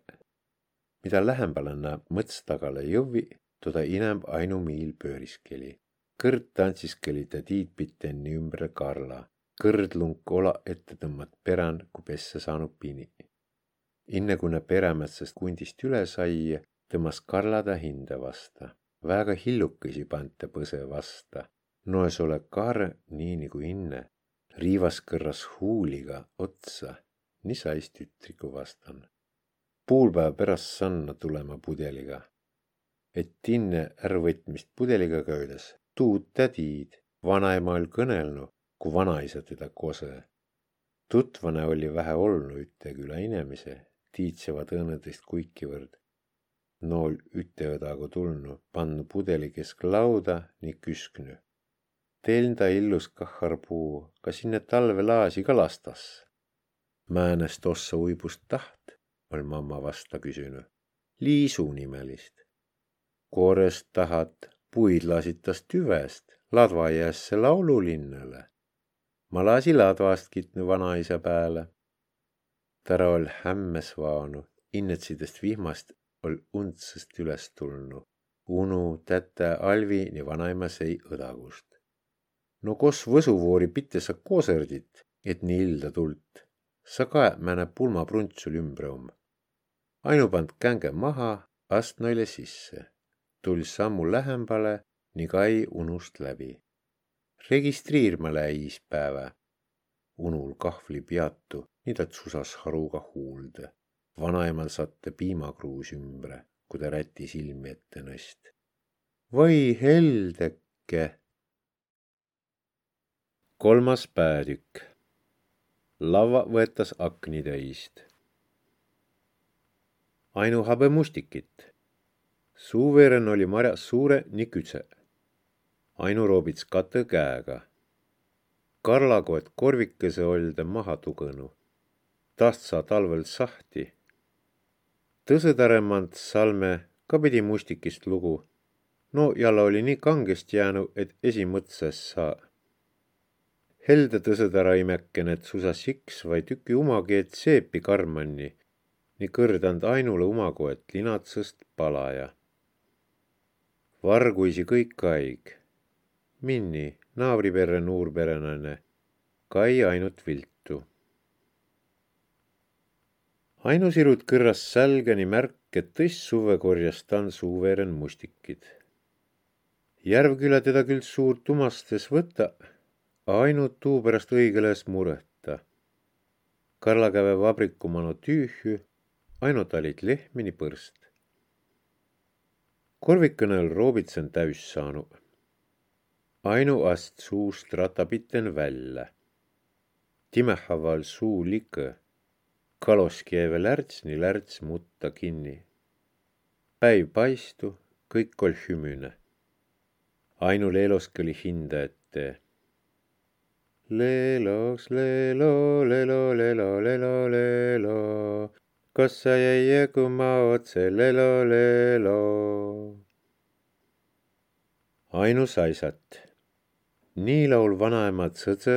mida lähembale näeb mõts tagale jõvi, toda inemb Ainu miil pööriskeli. kõrd tantsiskeli ta tiitpitenni ümber Karla. kõrdlunk ola ette tõmbat peran, kui pesse saanud pini. inne kui ne peremätsest kundist üle sai, tõmbas Karla ta hinde vasta. väga hillukesi pante põse vasta noes ole kaare nii nagu inne, riivas kõrras huuliga otsa, nii sais tütriku vastan. poolpäeva pärast sanna tulema pudeliga. et inne ärvõtmist pudeliga käides, tuud ta tiid, vanaema oli kõnelnud, kui vanaisa teda kose. tutvane oli vähe olnud üte küla inemise, tiitsevad õnneteist kuikivõrd. nool üteõdagu tulnu, pannu pudeli kesk lauda ning küsknu Teiltä illus kahharpuu, ka sinne talve laasi kalastas. Määnest tossa uibust taht, ol mamma vasta küsynyt. Liisu nimelist. Koorest tahat, puid lasitas tüvest, ladva jäässe laululinnale. Ma lasi ladvast kitnu vanaisa pääle. Tara ol hämmes vaanu, innetsidest vihmast ol untsast üles tulnu. Unu, tätä, Alvi ja vanaema sei õdagust no kos võsuvoori pitte sa koserdit, et nii ilda tult. Sa kae määne pulmaprunts sul ümbre om. ainu pand känge maha, astmeile sisse, tuli sammu lähembale, nii kai unust läbi. registriirma läis päeva. unul kahvli peatu, nii ta tsusas haruga huulde. vanaemal satte piimakruus ümbre, kui ta räti silmi ette nõst. või heldeke. kolmas päätükk. Lava võetas akni täist ainu habemustikit. Suuveren oli marjas suure nii kütse. ainu roobits kate käega. Karla koet korvikese olde maha tugõnu. Tast saa talvel sahti. tõsõtaremant salme ka pidi mustikist lugu. no jälle oli nii kangest jäänud, et esimõtses saa. Helde tõsõtara imekene, et susas iks vai tüki umakeet seepi karmanni nii kõrdand ainule umakoet linatsõst palaja. varguisi kõik kaig. Minni, naabriperre nuurperenaine, kai ainult viltu. ainusirud kõrras sälgeni märk, et tõss suve korjas tan suuveren mustikid. Järvküla teda küll suurt umastes võta, ainult tuu pärast õigeles mureta. Karla käve vabriku manu tüühü ainult olid lehmini põrst. korvikõnel roobitsen täis saanud. ainu ast suust ratapiten välja. timehaval suu likõ. kaloski jäi lärts nii lärts mutta kinni. päiv paistu, kõik ol hümüne. ainul eloski oli hinda ette leeloks leelo, leelo, leelo, leelo, leelo kossa jäi kui ma otse lelo lelo. ainus aisat. nii laul vanaemad sõdse,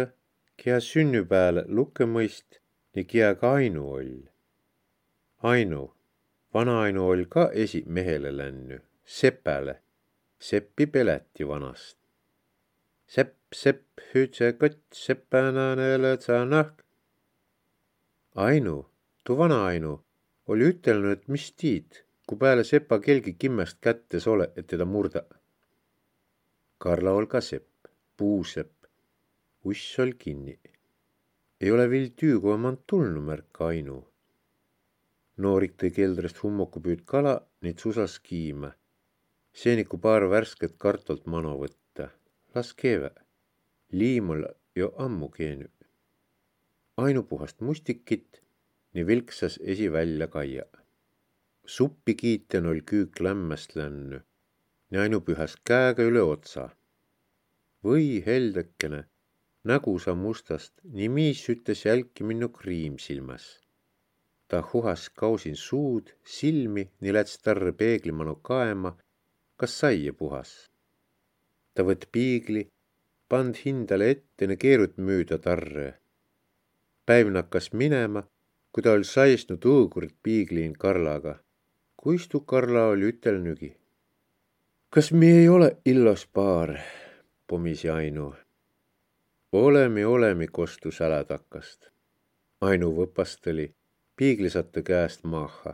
kia sünnüpääl lukkemõist, nii kia ka Ainu oll. Ainu, vanaainu oll ka esi mehele lännu, sepäle, seppi peleti vanast. sepp, sepp, hüüdse kott, sepänane lõtsa nahk. Ainu, tuu vanaainu oli ütelnud, et mis tiid, kui peale sepa kelgi kimmest kättes ole, et teda murda. Karla ol ka sepp, puusepp. uss ol kinni. ei ole vill tüü, kui ma tulnu märka ainu. noorik tõi keldrist hummokupüüd kala, neid susas kiima. seeniku paar värsket kartolt mano võtta. las keeve. Liim ol jo ammu keenu. ainupuhast mustikit nii vilksas esi välja kaia. suppi kiiten oll küük lämmäst lännu, nii ainupühäs käega üle otsa. või heldekene, nägu sa mustast, nii miis ütles jälki minnu kriim silmas. ta huhas kausin suud, silmi, nii läts tarre peegli manu kaema, kas saie puhas. ta võtt piigli, pand hindale ette, ne keerut müüda tarre. päiv nakkas minema kui ta oli saistnud õõgurt piigliin Karlaga. kuis tuu Karla oli ütelnügi? kas me ei ole illos paar, pomisi Ainu. olemi, olemi, kostus älätakast. Ainu võpasteli, piiglisatte käest maha.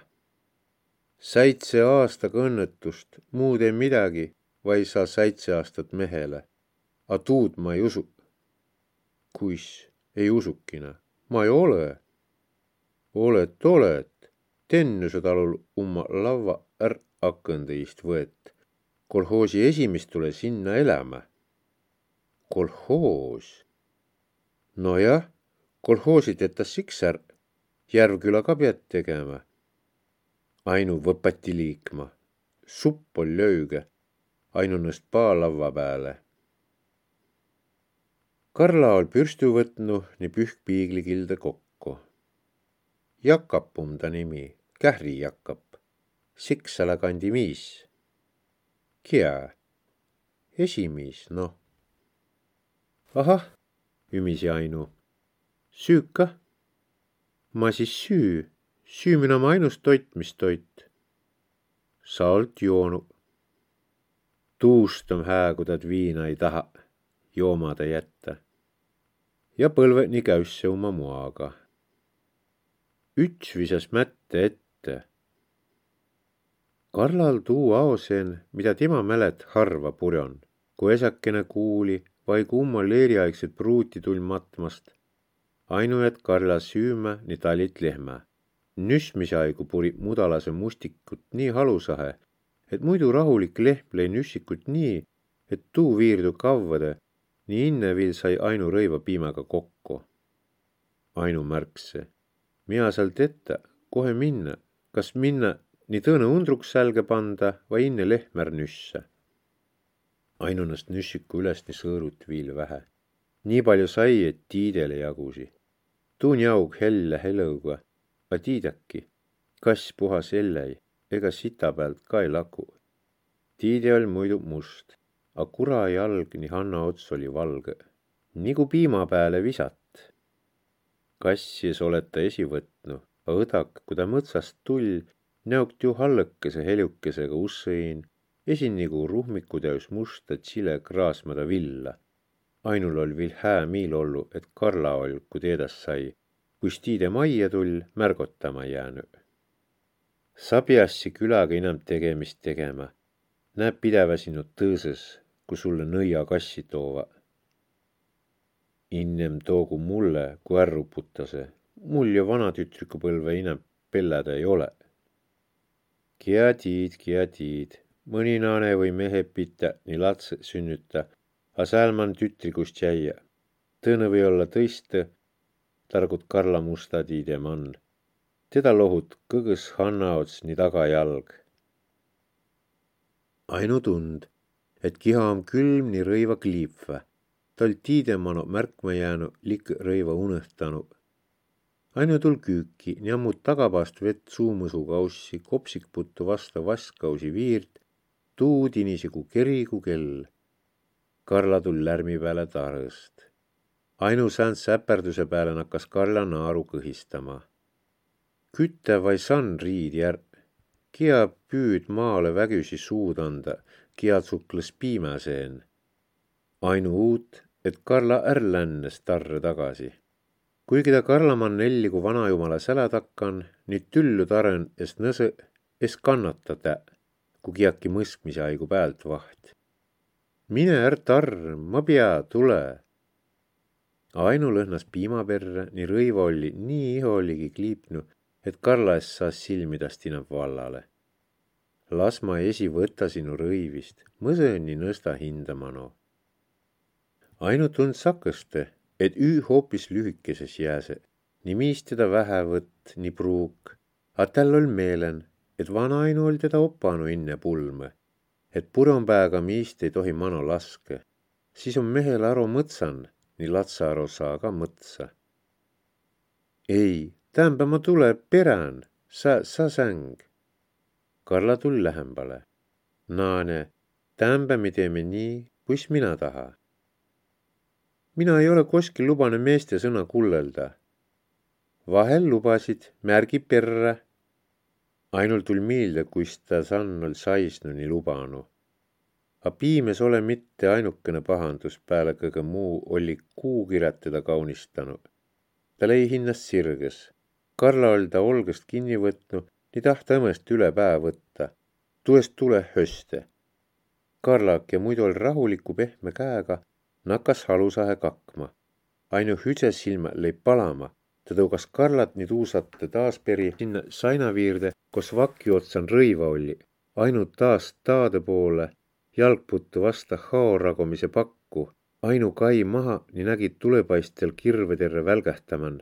seitse aastaga õnnetust, muud ei midagi, vaid sa seitse aastat mehele. A tuud ma ei usu. kuis, ei usukina, ma ei ole olet, olet, Tennuse talul umma lavva är akõndeist võet. kolhoosi esimest tule sinna elämä. kolhoos? nojah, kolhoosi tetas siks är, Järvküla ka pead tegema. ainu võpati liikma, supp on lööge, ainu nõst paalavva peale. Karla ol pürstü võtnu nii pühkpiiglikilde kokku. Jakap um ta nimi, Kähri Jakap, Siksala kandi miis. Kia, esimiis, noh. ahah, ümisi Ainu. süük kah? ma siis süü, süümine on ainus toit, mis toit. sa olt joonud. tuust on hää, kui tad viina ei taha joomada jätta. Ja põlve nii käüsse oma moaga üts visas mätte ette. Karlal tuu aoseen, mida tema mälet harva purjon, kui esakene kuuli vai kumma leeriaegset pruuti tul matmast. ainu et Karla süümä nii talit lehmä. nüsmisaigu puri mudalase mustikut nii halusahe, et muidu rahulik lehm lõi nüssikut nii, et tuu viirdu kavvade, nii inne viil sai ainu rõiva piimaga kokku. ainu märkse, mina seal tetta, kohe minna, kas minna nii tõõna undruks sälge panda vai inne lehmär nüsse. ainunast nüssiku üles nii sõõrut viil vähe. nii palju sai, et tiidele jagusi. tuun jaug helle helõuga, a tiidäki, kass puhas elläi, ega sita pealt ka ei laku. tiide oli muidu must, a kura jalg nii Hanna ots oli valge, nagu piima peale visat. kassis olete esi võtnu, a õdak, kui ta mõtsast tull, näokt ju hallõkese heljukesega ussõin, esin nagu ruhmiku täis musta tsile kraasmada villa. ainul oli viil hää miil ollu, et Karla ol, kui teedas sai, kuis tiide majja tull, märgotama jäänü. sa piassi külaga enam tegemist tegema. näeb pideva sinu tõõsõs, kui sulle nõiakassi toova. innem toogu mulle, kui ärruputase. mul ju vanatütrikupõlve enam pelläda ei ole. Kia tiid, kia tiid, mõni naane või mehe pita nii lapse sünnüta, a sääl man tütrikust jäia. tõõnõ või olla tõiste, targut Karla musta tiide man. teda lohut kõgõs Hanna ots nii tagajalg. ainu tund et kiha om külm nii rõiva kliipvä. ta oli tiidemano märkma jäänu lik rõiva unõhtanu. ainu tul küüki, nii ammut tagapaast vett suumõsukaussi, kopsikputtu vasta vaskkausi viirt, tuu tinisigu kerigu kell. Karla tul lärmi peale tarõst. ainu säänt säperduse peale nakkas Karla naaru kõhistama. kütte vai sann riid järg, kia püüd maale vägüsi suud anda kiatsuklas piimäseen. ainu uut, et Karla är lännes tarre tagasi. kuigi ta Karlamann nelligu vanajumala sälä takkan, nüüd tüllu taren es nõse, es kannata tä, kui kiaki mõskmise aigu pealt vaht. mine är tarr, ma pea, tule. ainu lõhnas piima perre, nii rõiva oli, nii iho oligi kliipnu, et Karla es saas silmidast inab vallale las ma esi võta sinu rõivist, mõsõni nõsta hindamano. ainult und sakõste, et üü hoopis lühikeses jääse, nii miis teda vähe võtt, nii pruuk, a tal ol meelen, et vanainu ol teda opanu inne pulme, et puronpääga miist ei tohi mano laske, siis on mehel aru mõtsan, nii latsa aru saa ka mõtsa. ei, tähendab, ma tule perän, sa, sa säng Karla tull lähembale. Naane, tämbe me teeme nii, kuis mina taha. mina ei ole kuskil lubanud meeste sõna kullelda. vahel lubasid, märgi perre. ainult tul meelde, kuis ta sannul saisnu nii lubanu. A piimes ole mitte ainukene pahandus peale kõige muu oli kuukirat teda kaunistanud. ta lõi hinnast sirges. Karla oli ta olgast kinni võtnud nii tahta õmmest üle päev võtta. tuest tule höste. Karlak ja muidu oli rahuliku pehme käega, nakkas halusahe kakma. ainu hüdsesilma lõi palama, ta tõugas Karlat nii tuusate taas peri sinna sainaviirde, kus vaki otsan rõiva oli, ainult taas taade poole, jalgputtu vasta haoragumise pakku, ainu kai maha, nii nägid tulepaistel kirveterve välgähtaman.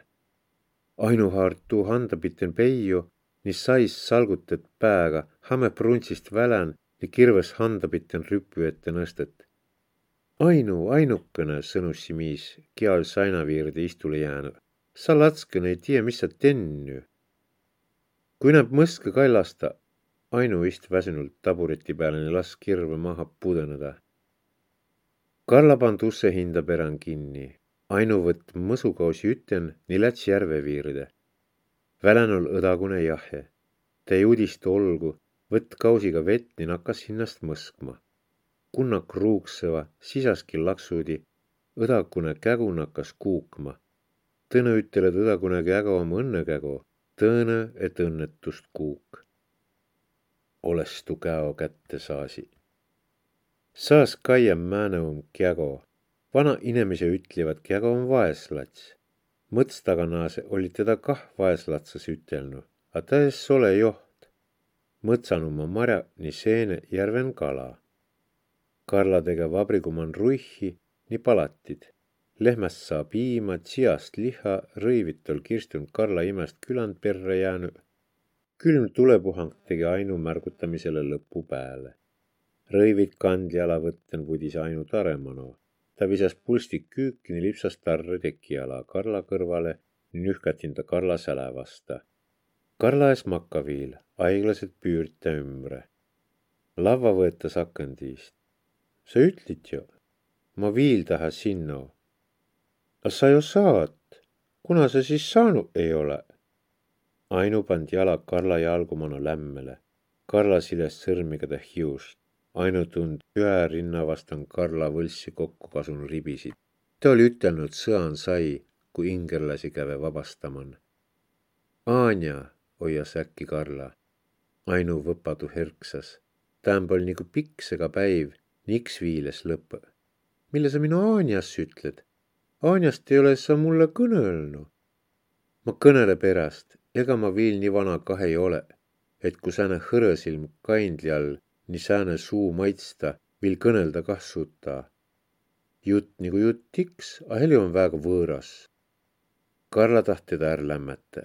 ainuhaart tuu handapiten peiu nii sais salgutet pääga, hame pruntsist välän ja kirves handapiten rüpü ette nõstet. ainu, ainukene, sõnussi miis, kial sainaviirde istule jäänud. sa latskõne ei tea, mis sa tennü. kui näeb mõska kailasta, ainu ist väsünult tabureti peale ja las kirve maha pudeneda. Karla pand usse hinda perän kinni. ainu võtt mõsukausi üten, nii läts järve viirde Välänol õdagune jahhe. Ta ei udista olgu, võtt kausiga vett ning hakkas hinnast mõskma. kunnak ruuksõva, sisaski laksudi, õdakune kägu nakkas kuukma. Tõnõ ütel, et õdakune kägu om õnnekägu, tõõnõ, et õnnetust kuuk. olles tu käo kätte saasi. saas kaia määnõum kägo. vana inemise ütlivad, kägo on vaeslats. Mõts taganaase oli teda kah vaeslatsas ütelnud, a ta es ole joht. mõtsan oma marja nii seene järven kala. Karla tege vabrikuman ruihhi nii palatid lehmäst saa piima, tsiast liha, rõivitol kirstunud Karla imest küland perre jäänud. külm tulepuhang tegi Ainu märgutamisele lõpu pääle. rõivit kandjala võtten vudis Ainu taremano. Ta visas pulstik küüki, nii lipsas tarre tekiala Karla kõrvale, nühkatin ta Karla säle vasta. Karla ees makkaviil, aeglaselt püürte ümbre. lavva võetas akendist. sa ütlid ju, ma viil taha sinna aga sa ju saad, kuna sa siis saanud ei ole? Ainu pand jalad Karla jalgumana lämmele. Karla siles sõrmiga ta hiust. Ainu tund ühe rinna vastan Karla võlssi kokku kasunud ribisid. ta oli ütelnud, sõan sai, kui ingerlasi käve vabastaman. Anja, hoias äkki Karla. Ainu võpadu herksas. tämän pol nagu pikksega päiv, niks viiles lõpp. mille sa minu Anjas ütled? Anjast ei ole sa mulle kõnelnud. ma kõnele pärast, ega ma viil nii vana kah ei ole, et kui sääne hõresilm kaindli all nii sääne suu maitsta, viil kõnelda kah suta. jutt nagu jutt iks, a heli on väga võõras. Karla taht teda är lämmata.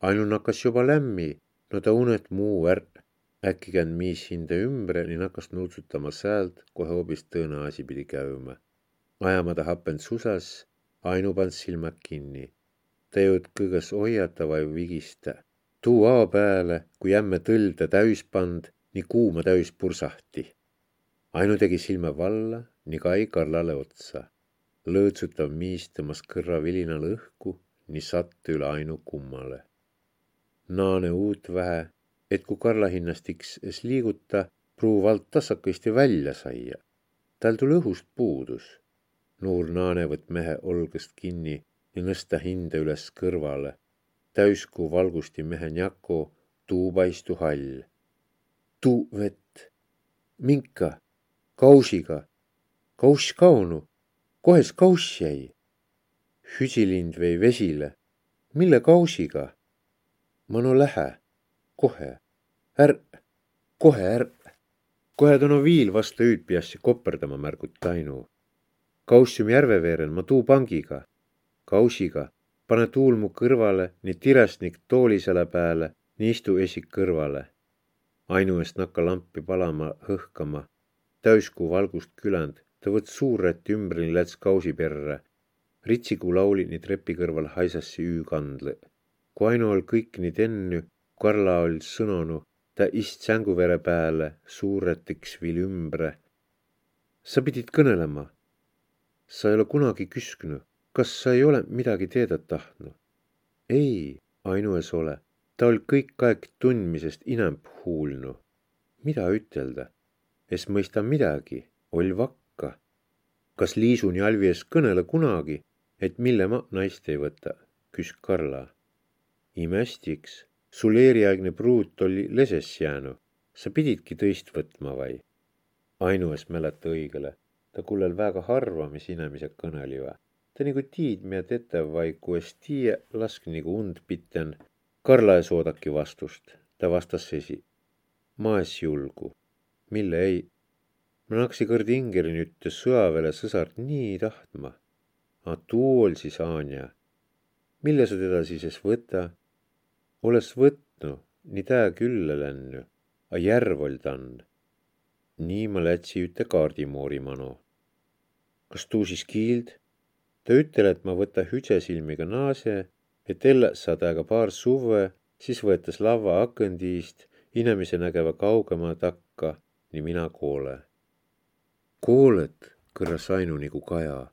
ainult nakkas juba lämmi, no ta unet muu är. äkki käinud miis hinde ümbre, nii nakkas nuutsutama säält, kohe hoopis tõõna asi pidi käima. ajama ta hapend susas Ainu pand silmad kinni. ta ei olnud kõigest hoiata või vigista. tuu ao pääle, kui ämme tõlda täis pand, nii kuuma täis pursahti. Ainu tegi silma valla, nii Kai Karlale otsa. lõõtsutav miis tõmbas kõrva vilinal õhku, nii satt üle Ainu kummale. naane uut vähe, et kui Karla hinnastiks es liiguta, pruu vald tasakõsti välja saia. tal tuli õhust puudus noor naane võtt mehe olgast kinni ja nõsta hinde üles kõrvale. täiskuu valgusti mehe njako, tuu paistu hall. Tuu vett, minka, kausiga, kauss kaunu, kohes kauss jäi. hüsilind vei vesile, mille kausiga? ma no lähe, kohe, ärq, kohe ärq. kohe ta no viil vastu hüüd piassi koperdama märgut Tainu Kaussium järve veeren ma tuu pangiga, kausiga, pane tuul mu kõrvale, nii tiresnik tooli selle pääle, nii istu esik kõrvale. Ainu eest nakka lampi palama hõhkama, täiskuu valgust küländ, ta võtt suurrätt ümbrini läts kausi perre. ritsikuu lauli nii trepi kõrval haisassi üükandle. kui Ainu all kõik nii tennu, Karla oll sõnonu, ta ist sänguvere pääle, suurrätiks viil ümbre. sa pidid kõnelema sa ei ole kunagi küsknud, kas sa ei ole midagi teada tahtnud? ei, ainues ole, ta ol kõik aeg tundmisest inämp huulnu. mida ütelda? es mõista midagi, oll vakka. kas Liisun ja Alvi ees kõnele kunagi, et mille ma naist ei võta, küs Karla. imestiks, sul eriaegne pruut oli leses jäänud, sa pididki tõist võtma vai? ainues mäleta õigele ta kullõl väega harva, mis inemised kõnõliva. ta nigu tiid, mida tetäv vai kues tiie, lask nigu und pitten. Karla es oodaki vastust, ta vastas esi. ma es julgu. mille ei? ma naksi kõrd Ingeri nüüd sõjaväele sõsart nii tahtma. A tuu ol siis Anja. mille sa teda siis es võta? olles võtnu, nii tää külla lännu, a järv oll tann nii ma lätsi üte kaardimoori mano. kas tuu siis kiild? ta ütel, et ma võta hütsesilmiga naase, et ellas saa tääga paar suve, siis võetas lava akõndiist, inemise nägeva kaugema takka, nii mina koole. koolet, kõrras Ainu nagu kaja.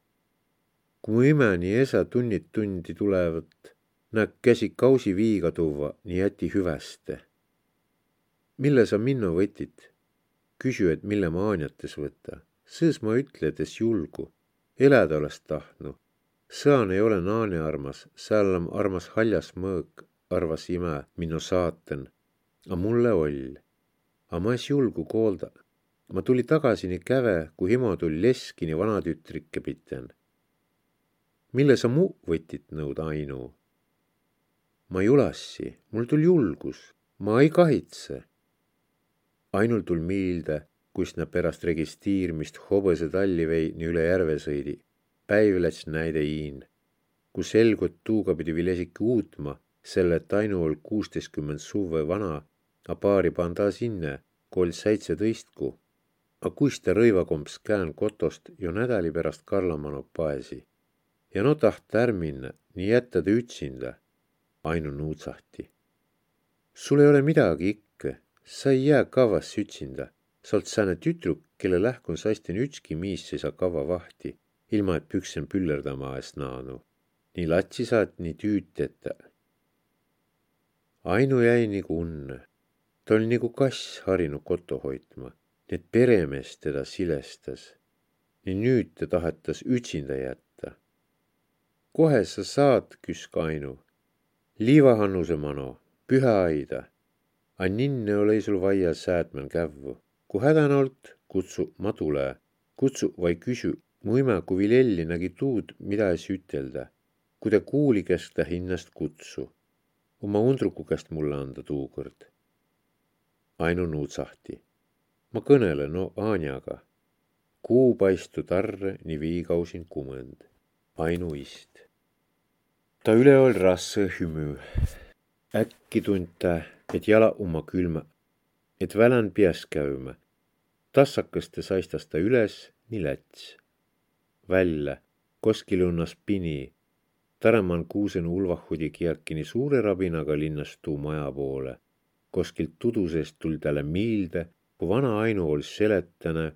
kui mu imeni esa tunnid tundi tulevat, näeb käsi kausi viiga tuua, nii jäti hüveste. mille sa minno võtit? kysy, et mille ma Aanjates võtta. sõõs ma ütle, et es julgu. elada oleks tahtnu. Sõan ei ole naane armas, seal on armas haljas mõõk, arvas ime, minu saaten. A mulle oll. A ma es julgu koolda. Ma tuli tagasi nii käve, kui emo tuli leskini vanatütrikke piten. mille sa mu võtit nõud Ainu? ma julassi, mul tuli julgus, ma ei kahitse. ainul tul miilde, kus nad pärast registriirimist hobõse talli vei nii üle järve sõidi. Päiv läts näide iin, kus selgu, et tuuga pidi veel esiki uutma, selle, et Ainu ol kuusteistkümmend suve vana, a paari panda sinna, kui oli seitseteistku. A kuis ta rõivakomps kään kotost jo nädali pärast Karlamano paesi. ja no taht är minna, nii jätta ta ütsinda Ainu nuutsahti. sul ei ole midagi ikka, sa ei jää kavas ütsinda. sa oled sääne tüdruk, kelle lähkun saisten ükski miis ei saa kava vahti, ilma et püksen püllerdama eest naanu. nii latsi saad, nii tüüteta. Ainu jäi nagu unne. ta oli nagu kass harinud koto hoidma, et peremees teda silestas. nii nüüd ta tahetas üksinda jätta. kohe sa saad, küsk Ainu liivahannuse mano, pühäaida. A ninne olei sul vaia säätmän kävvu. Ku hädän olt, kutsu ma tule. Kutsu vai kysy, mu imäku Vilelli nägi tuud, mida es ütelda. Ku ta kuuli, kes ta hinnast kutsu. Oma undruku käest mulle anda tuukord. Ainu nuutsahti. Ma kõnelen no Anjaga. Kuu paistu tarre nii viigausin kumõnd. Ainu ist ta üleval rasse hümü. äkki tunta, et jala oma külma, et välän peas käima. tassakeste saistas ta üles, nii läts. Välja, koskilunnas pini. Tareman kuusen ulvahudi kierkini suure rabinaga linnastuu maja poole. koskilt tudusest tuli talle miilde, kui vana Ainu oli seletane,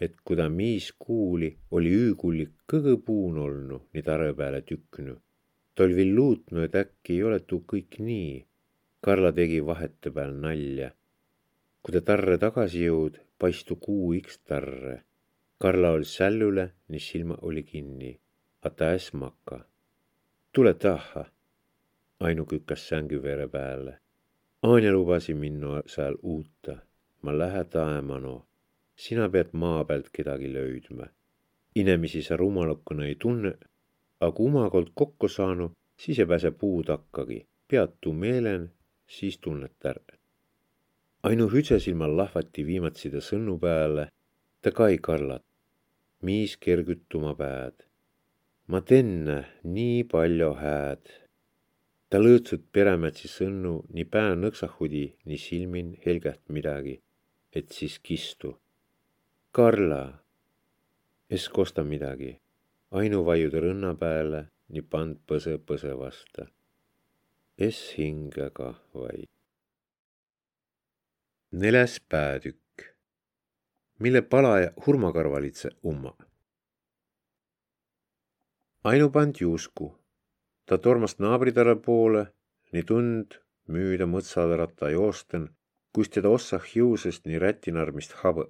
et kui ta miis kuuli, oli üükullik kõgõ puun olnu, nii tare peale tüknu ta oli veel luutnud, et äkki ei ole tuu kõik nii. Karla tegi vahetevahel nalja. kui ta tarre tagasi jõud, paistu kuu iks tarre. Karla oli sällule, nii silma oli kinni, a ta äs maka. tule taha. Ainu kükas sängi vere peale. Anja lubasi minna seal uutta. ma lähe taemano. sina pead maa pealt kedagi löödma. inemisi sa rumalakuna ei tunne a kui umakord kokku saanu, siis ei pääse puu takkagi, peatu meelen, siis tunned ära. ainu hütsesilmal lahvati viimatside sõnnu peale, ta kai karlat, miis kergütuma pääd. ma tenne nii palju hääd. ta lõõtsut peremetsi sõnnu nii pää nõksahudi, nii silmin helgäht midagi, et siis kistu. Karla, es kosta midagi ainuvaiude rõnna pääle, nii pand põse põse vasta. Es hinge kah vaid. neles päätükk, mille palaja hurmakarvalitse umma. ainu pand juusku, ta tormas naabritare poole, nii tund müüda mõtsatarata joosten, kus teda ossah juusest nii rätinarmist habõ.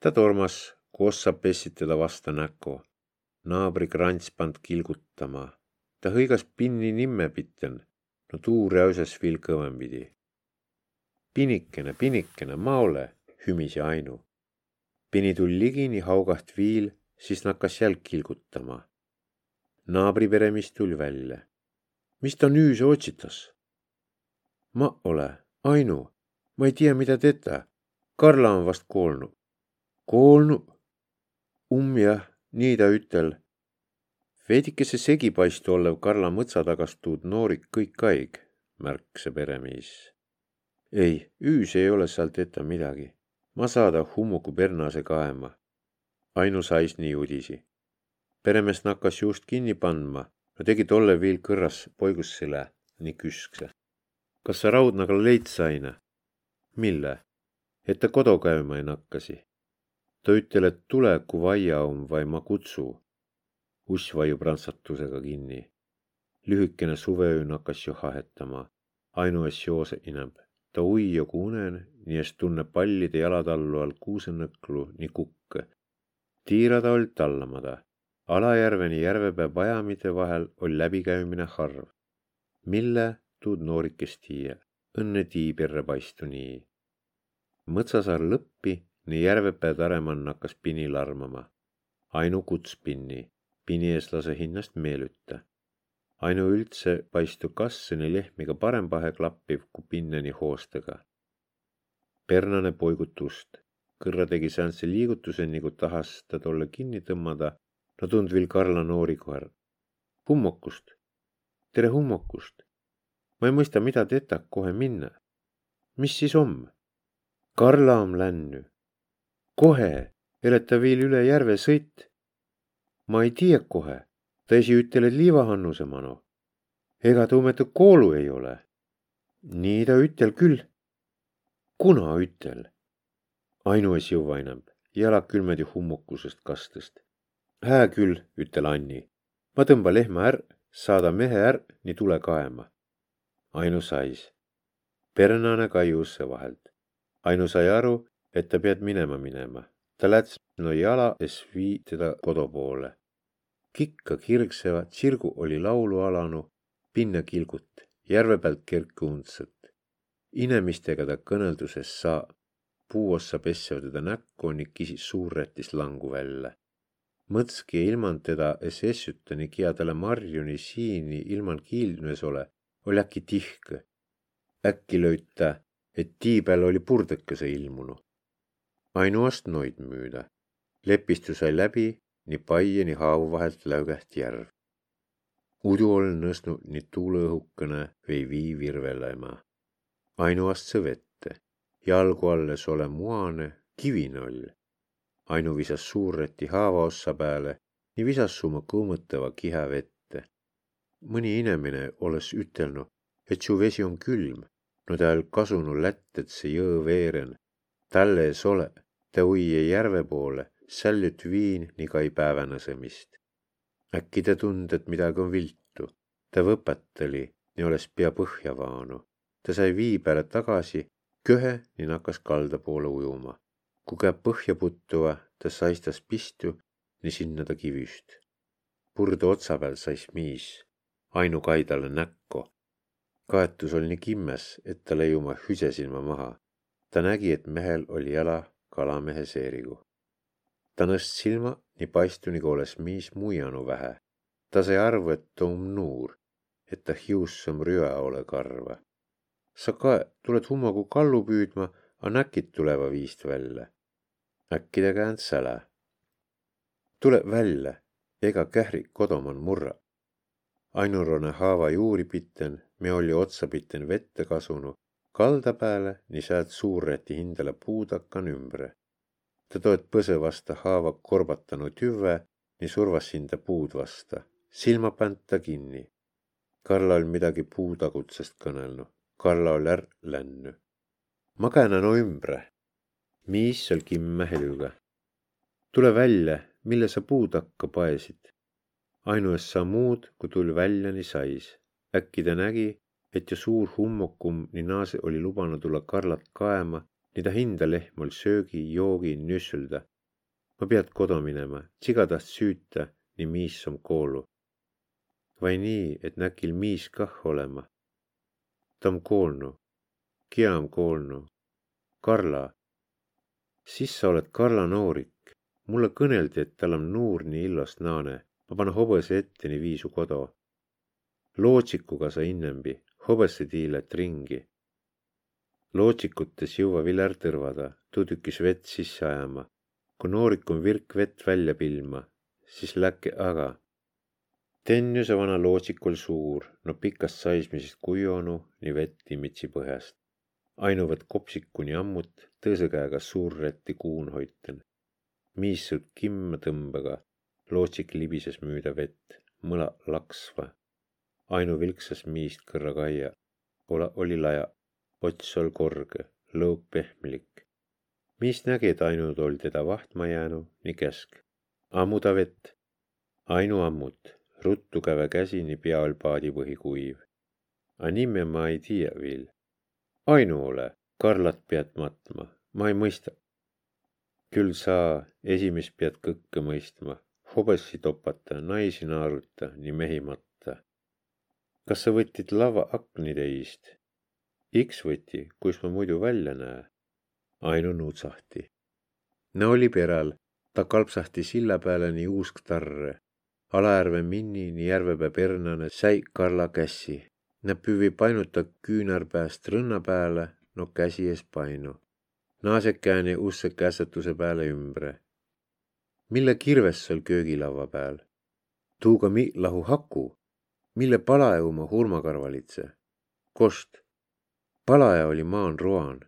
ta tormas, kui ossa pessid teda vasta näko naabri krants pand kilgutama. ta hõigas pinni nimme pitten, no tuu räuses viil kõvempidi. pinikene, pinikene, ma ole, hümisi Ainu. Pini tul ligini haugaht viil, siis nakkas jälg kilgutama. naabri peremees tuli välja. mis ta nüüse otsitas? ma ole, Ainu, ma ei tea, mida teda. Karla on vast koolnu. koolnu? umm jah nii ta ütel. veidikese segipaistu olev Karla mõtsa tagast tuud noorik kõik kaig, märk see peremees. ei, üüs ei ole sealt ette midagi. Ma saada hummuku pernase kaema. ainu sais nii udisi. peremees nakkas juust kinni pandma, no tegi tolle viil kõrras poigussile, nii küskse. kas sa raudnaga leid saina? mille? et ta kodu käima ei nakkasi ta ütel, et tule, kui vaia on vai ma kutsu. uss vaiub rantsatusega kinni. lühikene suveöö hakkas ju hahetama. ainues joose ineb. Ta ui jogu unen, nii es tunne pallide jalatallu all kuusenõklu nii kukke. tiirada olid tallamada. Alajärveni järvepää pajamide vahel oli läbikäimine harv. mille tuud noorikest tiia, õnne tiibirre paistu nii mõtsasaar lõppi, nii järvepää taremann hakkas pini larmama. Ainu kuts pinni, pini ees lase hinnast meelüta. Ainu üldse paistu kassõni lehmiga parempahe klappiv kui pinneni hoostega. Pernane poigutust, kõrra tegi säänse liigutuse, nagu tahas ta tolle kinni tõmmada, no tund viil Karla noori koer. hummokust, tere hummokust. ma ei mõista, mida tetak kohe minna. mis siis om? Karla om lännu. kohe, eleta viil üle järve sõit. ma ei tiiä kohe, ta esi üteled liivahannuse mano. ega ta umeta koolu ei ole. nii ta ütel küll. kuna ütel? ainues jõua enam, jalad külmedi hummukusest kastest. hää küll, ütel Anni. ma tõmba lehma är, saada mehe är, nii tule kaema. Ainu sais. Pernane kaiusse vahelt Ainu sai aru, et ta pead minema minema. ta läts no jala es vii teda kodu poole. Kikka kirgseva tsirgu oli laulu alanu, pinna kilgut, järve pealt kerke undsat. inemistega ta kõnelduses saa, puuossa pessev teda näkku ning kisis suurrätis langu välja. mõtski ilman teda es essüta nii kia talle marju nii siini ilman kiildunes ole, oli äkki tihkõ. äkki lööta et tii peal oli purdõkese ilmunu. ainuast noid müüda. lepistu sai läbi, nii paie, nii haavu vahelt läugeht järv. udu ol nõsnud nii tuuleõhukene või vii virvelema. ainuast see vette, jalgu alles ole muane, kivine oll. ainu visas suurreti haava ossa peale, nii visas summa kõõmõtava kihe vette. mõni inimene olles ütelnud, et su vesi on külm no täl kasunu lätt, et see jõõ veeren. tälle es ole, ta uie järve poole, sällüt viin nii kai päevänõsemist. äkki ta tund, et midagi on viltu. ta võpetali, nii olles pea põhja vaanu. ta sai vii peale tagasi, köhe, nii nakkas kalda poole ujuma. kui käib põhja puttuva, ta saistas pistu, nii sinna ta kivüst. purde otsa peal sais miis, ainu kaidale näkku kaetus oli nii kimmes, et ta lõi oma hüsesilma maha. ta nägi, et mehel oli jala kalamehe seerigu. Ta nõst silma nii paistu, nagu oleks miis muianu vähe. ta sai arvu, et tuu um nuur, et ta hiussõm rüa ole karva. sa ka tuled hummagu kallu püüdma, a näkid tuleva viist välja. äkki ta käänd säle. tule välja, ega kährik kodoman murra. ainurone haava juuri pitten me olli otsapiten vette kasunu, kalda pääle, nii säält suurräti hindale puudakan ümbre. Ta toet põse vasta haava korbatanu tüve, nii survas hinda puud vasta, silma pänd ta kinni. Karla oli midagi puutagutsest kõnelnud, Karla oli är lännu. ma käänan no ümbre. miis seal kimme helüga. tule välja, mille sa puudakka paesid. ainues sa muud, kui tuli välja, nii sais äkki ta nägi, et ju suur hummokum nii naase oli lubanud tulla Karlat kaema, nii ta hinda lehm oli söögi, joogi, nüssülda. ma pead kodu minema, siga taht süüta, nii miis on koolu. vai nii, et näkil miis kah olema. ta on koolnu, kia on koolnu. Karla, siis sa oled Karla noorik. mulle kõneldi, et tal on nuur nii illos naane. ma panen hobuse ette nii viisu kodu lootsikuga sa innembi, hobõsse tiilet ringi. Lootsikutes jõua viler tõrvada, tuu tükis vett sisse ajama. kui noorik on virk vett välja pilma, siis läkke aga. Tennüse vana lootsik oli suur, no pikast saismisest kujonu, nii vett imitsi põhjast. ainuvat kopsikuni ammut, tõõse käega suurrätti kuun hoiten. miissut kimma tõmbega, lootsik libises müüda vett, mõla laksva ainu vilksas miist kõrra kaia. Ola oli laja, ots ol korge, lõug pehmlik. miist nägi, et ainult oli teda vahtma jäänu, nii käsk. ammuda vett. ainu ammut, ruttu käve käsini pea all paadipõhi kuiv. A nime ma ei tiia viil. ainu ole, Karlat pead matma, ma ei mõista. küll sa esimest pead kõkke mõistma, hobessi topata, naisi naaruta, nii mehi matta kas sa võtid lava akni teist? X võti, kus ma muidu välja näe? Ainu nuutsahti. No oli peräl, ta kalpsahti silla pääle nii uusk tarre. Alajärve minni nii järvepää pernane säi Karla kässi. Nä püüvi painuta küünärpääst rõnna pääle, no käsi ees painu. Naased kääni usse kässetuse pääle ümbre. mille kirves seal köögilava peal? tuuga mi lahu haku, mille palaja oma hurmakarvalitse. kost? Palaja oli maan roan,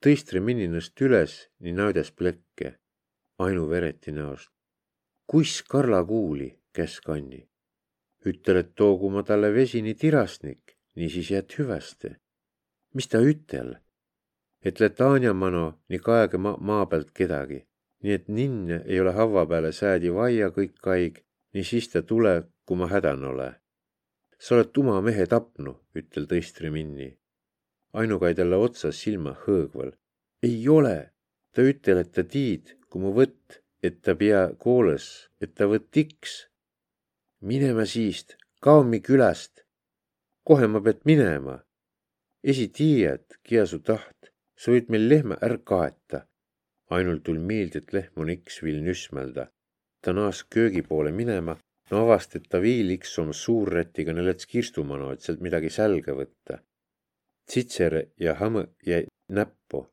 tõistre mininast üles nii näüdes plekke, ainu vereti näost. kuis Karla kuuli, kes kanni? ütel, et toogu ma talle vesini tirastnik, niisiis jääd hüveste. mis ta ütel? et Letania mano nii kaege ma maa pealt kedagi, nii et ninn ei ole havva peale säädi vaia kõik kaig nii siis ta tule, kui ma hädan ole. sa oled tuma mehe tapnu, ütel tõistri minni. Ainukai talle otsas silma hõõgval. ei ole, ta ütel, et ta tiid, kui mu võtt, et ta pea kooles, et ta võtt tiks. minema siist, kao mi külast. kohe ma pead minema. esi tiiad, kia su taht, sa võid meil lehma ära kaeta. ainult tul meelde, et lehm on iks viil nüsmelda ta naas köögi poole minema, no avast, et ta viiliks oma suurrätiga nelets kirstumano, et sealt midagi sälga võtta. Tsitser ja Hamm jäi näppu.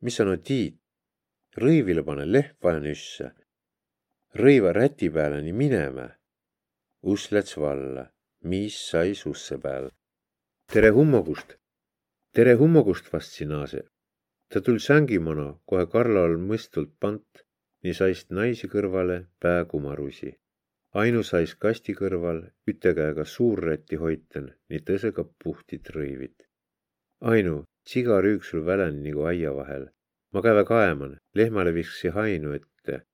mis sa no tiid? rõivile pane lehm vaja nüsse. rõiva räti peale nii minema. uss läts valla, mis sai susse peal. tere hummogust. tere hummogust, vast sinaase. ta tul sängimono kohe Karlal mõistult pant nii saist naisi kõrvale pääkumarusi. ainu sais kasti kõrval üte käega suurrätti hoiten, nii tõsega puhtit rõivit. ainu, sigarüük sul välen nagu aia vahel. ma käve kaeman, lehmale viskasi hainu ette.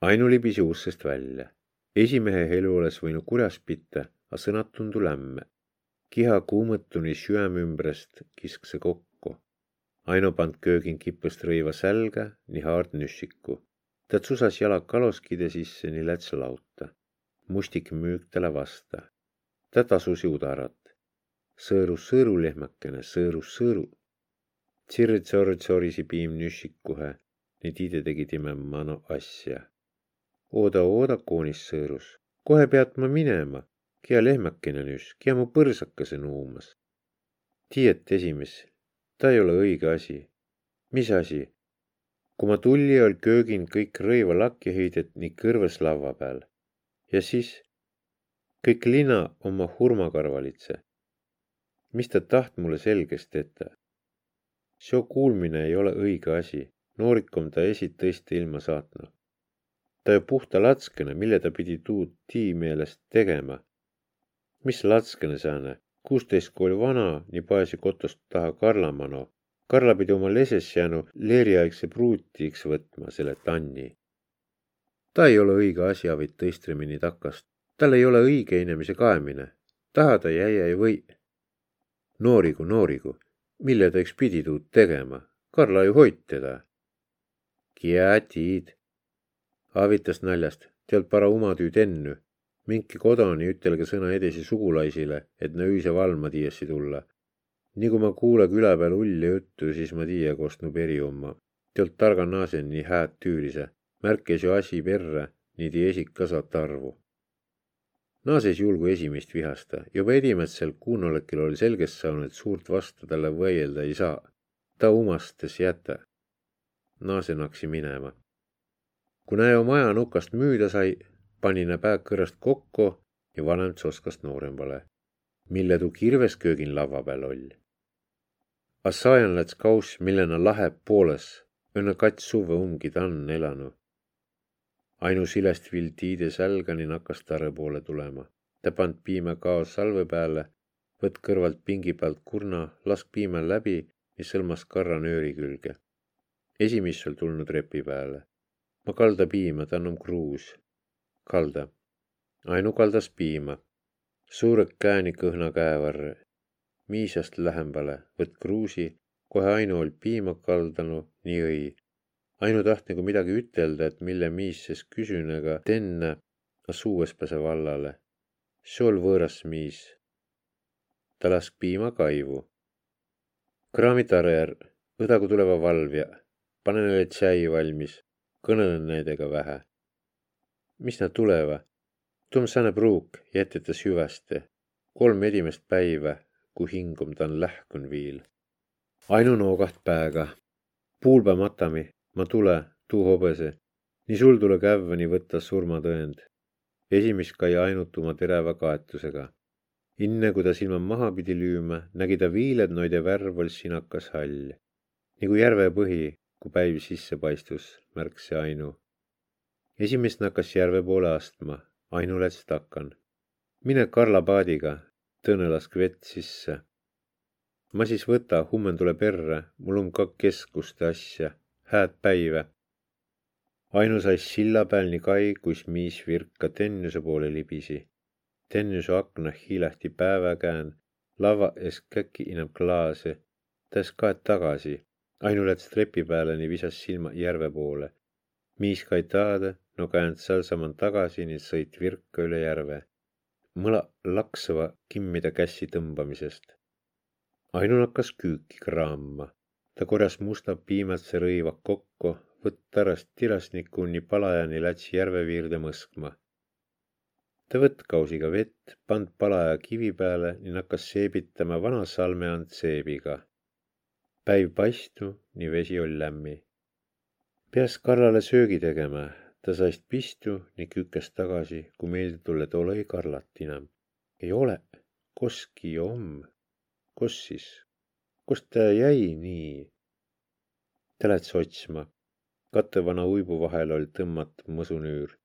ainu libisi ussest välja. esimehe elu oleks võinud kurjas pitta, a sõnad tundu lämme. kiha kuumõtuni süäme ümbrest kiskse kokku. Aino pand köögin kippust rõiva sälga, nii haard nüssiku ta tsusas jalad kaloskide sisse nii lätsa lauta. Mustik müük talle vasta. ta tasus juudarat. sõõrus sõõrulehmakene, sõõrus sõõru. tsirr-tsorr tsorisi piim nüssikuhe, nii tiide tegi time mano asja. ooda, ooda, koonis sõõrus. kohe pead ma minema, kia lehmakene nüss, kia mu põrsakese nuumas. tiiet esimees, ta ei ole õige asi. mis asi? kui ma tulli all köögin kõik rõiva lakki heidet nii kõrves laua peal. Ja siis kõik lina oma hurmakarvalitse. mis ta taht mulle selgeks tetä? seo kuulmine ei ole õige asi, noorikom ta esit tõesti ilma saatnud. ta ju puhta latskene, mille ta pidi tuud tii meelest tegema. mis latskene sääne, kuusteist kooli vana, nii paesi kotost taha Karlamano Karla pidi oma leses jäänu leeriaegse pruutiks võtma selle tanni. Ta ei ole õige asja, vaid tõistremini takast. tal ei ole õige inimese kaemine. taha ta jäia ei või. noorigu, noorigu, mille ta üks pidi tuud tegema? Karla ju hoid teda. Kiätid, avitas naljast, tead para umatüüd ennu. mingi kodani ütelge sõna edasi sugulaisile, et ne öise valma tiiesi tulla nii kui ma kuule küla peal ulli juttu, siis ma tiiä, kost nu peri omma. Teolt targa naasen nii hääd tüürise, märkis ju asi perre, nii tii esik ka saate arvu. naases julgu esimest vihasta, juba edimätsel kuunolekil oli selgeks saanud, et suurt vastu talle võidelda ei saa. ta umastas jäta. naasen hakksi minema. kui näe maja nukast müüda sai, pani nä pää kõrrast kokku ja vanem tsoskast noorembale, mille tuu kirves köögin lava peal oli Assajan läts kaus, millena läheb pooles, õnne kats suve umgi tann elanu. ainu silest viil tiide sälgani nakkas tare poole tulema. ta pand piima kaos salve peale, võtt kõrvalt pingi pealt kurna, lask piima läbi, mis sõlmas karra nööri külge. esimis seal tulnud repi peale. ma kalda piima, ta on kruus. kalda. ainu kaldas piima. suure kääni kõhna käevarre miisast lähembale, võtt kruusi, kohe Ainu oll piima kaldanu, nii õi. Ainu taht nagu midagi ütelda, et mille miis ses küsünega tenne, a suues pääse vallale. see ol võõras miis. ta lask piima kaivu. kraami tarer, õdagu tuleva valvja pane neile tšai valmis, kõnelen nendega vähe. mis nad tuleva? Tom sääne pruuk, jätete süveste. kolm edimest päiva, kui hingum ta on lähkun viil. ainu noogaht pääga. puulpää matami, ma tule, tuu hobese. nii sul tule kävvani võtta surmatõend. esimest kai ainult oma terava kaetusega inne kui ta silmad maha pidi lüüma, nägi ta viiled noide värv oli sinakas hall. nagu järvepõhi, kui päiv sisse paistus, märkas see Ainu. esimest nakkas järve poole astma, Ainu läks takan. mine Karla paadiga, Tõne lask vett sisse. ma siis võta, hummen tule perre, mul on ka keskuste asja, hääd päive. Ainu sais silla peal nii kai, kus miis virka tennuse poole libisi Tennüse aknah hiilahti päeväkään, lava ees käki inab klaasi, täs kaet tagasi, ainu läts trepi peale, nii visas silma järve poole. miis kai taada, no käend sealsaman tagasi, nii sõit virka üle järve. mõla laksava kimmida kässi tõmbamisest. ainu hakkas küüki kraama. Ta korjas musta piimatse rõiva kokku, võtta ärast tirasniku nii palajani läts järveviirde mõskma ta võtt kausiga vett, pand palaja kivi peale ning hakkas seebitama vana salme and seebiga. päiv paistu, nii vesi oli lämmi. peas Karlale söögi tegema, ta saist pistu ning kükes tagasi, kui meelde tulla, et ole Karlat enam. ei ole, koski om. kus siis, kust ta jäi nii? ta läks otsima. kattevana uibu vahel oli tõmmatud mõsunüür.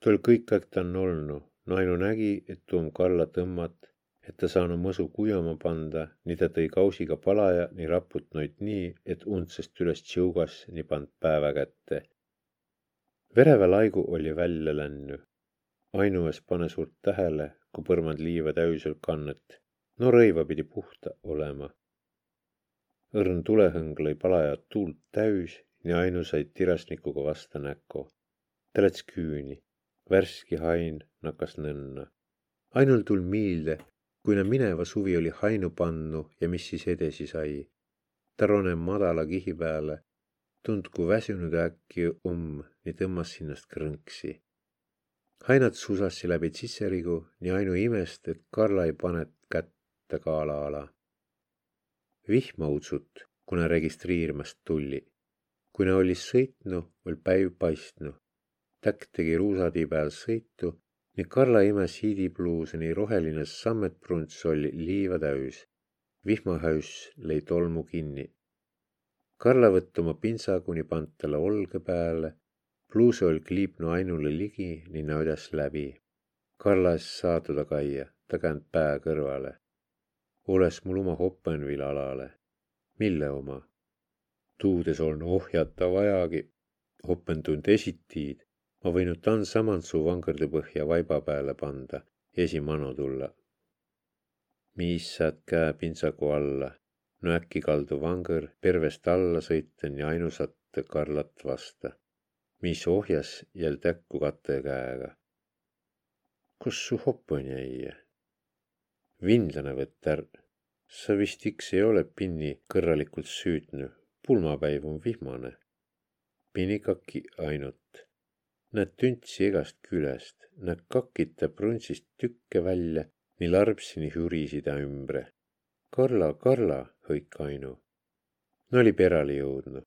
tol kõik aeg ta on olnud Nainu nägi, et tuum kalla tõmmat, et ta saanud mõsu kujama panda, nii ta tõi kausiga palaja, nii raputnoid nii, et undsest üles tšõugas, nii pand päeva kätte. vereva laigu oli välja lännu. ainues pane suurt tähele, kui põrmand liiva täisel kannet. no rõiva pidi puhta olema. Õrn tulehõng lõi palajat tuult täis, nii ainu sai tirasnikuga vasta näkku. ta läks küüni värski hain nakkas nõnna. ainul tul miilde, kui na mineva suvi oli hainu pannu ja mis siis edasi sai. ta ronen madala kihi peale, tundku väsinud äkki umm, nii tõmbas sinnast krõnksi. hainad susassi läbi sisserigu, nii ainu imest, et Karla ei pane kätte kaala ala. Vihma utsut, kuna registreerimast tuli. kui na oli sõitnu, oli päiv paistnu Täkk tegi ruusatii peal sõitu ning Karla imes hiidipluuse nii roheline sammetprunts oli liiva täis. vihmahäüss lõi tolmu kinni. Karla võtt oma pintsa kuni pand talle olge peale. pluuse oli kliipnu ainule ligi nii näodas läbi. Karla es saatu ta kaia, ta käinud pää kõrvale. Oles mul oma Hoppenville alale. mille oma? tuudes on ohjata vajagi. Hoppen tund esitiid ma võinud tan samantsu vangõrde põhja vaiba peale panda, esimano tulla. miis saad käe pintsaku alla, no äkki kaldu vangõr pervest alla sõiten ja ainusat Karlat vasta, mis ohjas jäl täkku kate käega. kus su hopon jäi? Vindlane võtter, sa vist iks ei ole pinni kõrralikult süüdnu, pulmapäiv on vihmane. pinikaki ainult Näed tüntsi igast küljest, näed kakita pruntsist tükke välja, nii larbsini hürisi ta ümbre. Karla, Karla, hõik Ainu. no oli perali jõudnud.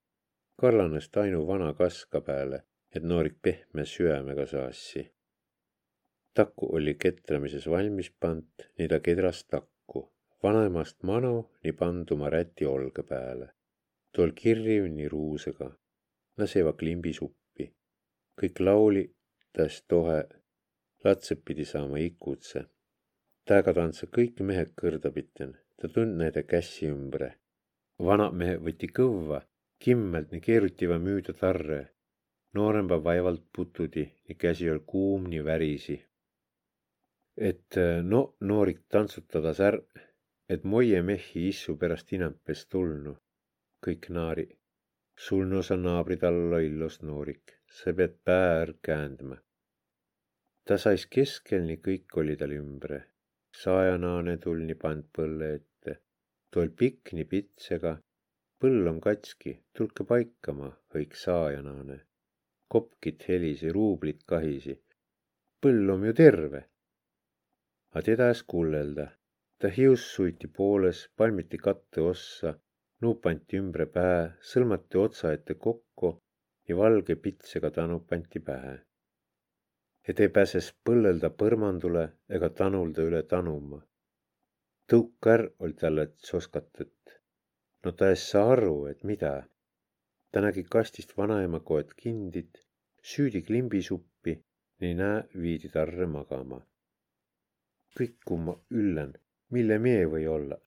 Karlanest Ainu vana kaska peale, et noorik pehme süämega saassi. Taku oli ketramises valmis pant, nii ta kedras takku, vanaemast manu nii panduma räti olge peale. tol kirriv nii ruusega, laseva klimbi suppi kõik lauli, täs tohe, latsed pidi saama ikutse. Tääga tantsa kõik mehed kõrdapiten, ta tund näide kässi ümbre. vanad mehed võti kõvva, kimmelt nii keerutiva müüda tarre. nooremba vaevalt putudi, nii käsi oli kuum, nii värisi. Et no noorik tantsutada sär, et moie mehi issu pärast inampes tulnu. kõik naari. sul no sa naabri talla illos noorik sa pead päär käändma. ta sais keskel, nii kõik oli tal ümbre. saajanaane tul nii pand põlle ette. tol pikk nii pitsega, põll on katski, tulge paikama, hõik saajanaane. kopkit helisi, ruublit kahisi. põll on ju terve. A teda es kullelda. ta hius suiti pooles, palmiti katte ossa, nuu pandi ümbre pää, sõlmati otsa ette kokku ja valge pitsega tanu pandi pähe. et ei pääses põllelda põrmandule ega tanulda üle tanuma. tõukar oli talle tsoskatet. no ta es saa aru, et mida. ta nägi kastist vanaema koed kindit, süüdi klimbisuppi, nii näe, viidi tarre magama. Kõik, kui ma üllen, mille mie või olla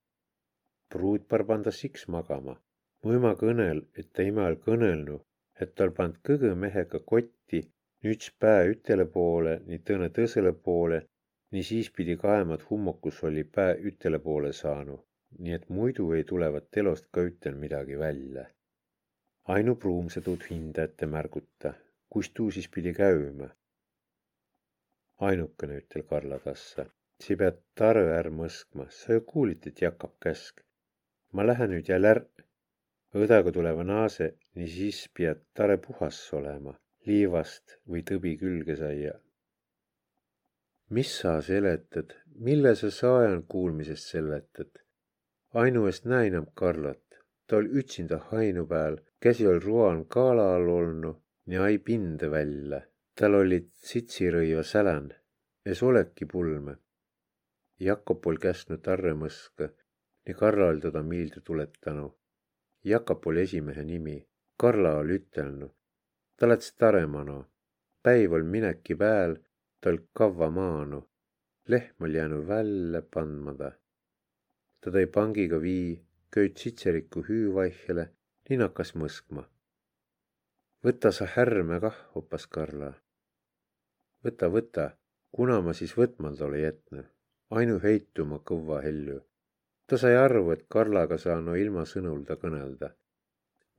pruutpar panda siks magama. mu ema kõnel, et ta imal kõnelnu, et tal pand kõgõ mehega kotti, nüüds pää ütele poole, nii tõõne tõsele poole, nii siis pidi kaema, et hummokus oli pää ütele poole saanu, nii et muidu ei tulevat telost ka ütel midagi välja. ainu pruum see tuud hinda ette märguta, kus tuu siis pidi käümä? ainukene ütel Karla tassa, sa pead tarõ är mõskma, sa ju kuulit, et jakab käsk. Ma lähe nüüd jälle är-, õdaga tuleva naase, nii siis piad tare puhas olema, liivast või tõbi külge saia. mis sa seletad, mille sa saajan kuulmisest seletad? ainu eest näinam Karlat, ta oli ütsinda hainu peal, käsi oli ruan kaala all olnu, nii ai pinde välja. tal olid sitsirõiva sälän, es oleki pulme. Jakob oli käsnud tarre mõska ja meelde tuletanud. Jakap oli esimehe nimi, Karla oli ütelnud. ta läts taremana, päiv oli mineki pääl, ta oli kavva maanu. lehm oli jäänud välja pandmata. ta tõi pangiga vii, köit sitseriku hüüvaihele, nii hakkas mõskma. võta sa härme kah, opas Karla. võta, võta, kuna ma siis võtmald ole jätnud, ainu heituma kõva helju ta sai aru, et Karlaga saa no ilma sõnulda kõnelda.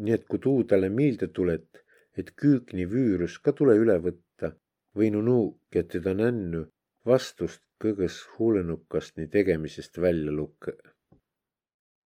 nii et kui tuu talle meelde tulet, et küükni vüürus ka tule üle võtta, võinu nuuk, et teda nännu vastust kõgõs huulenukast nii tegemisest välja lukka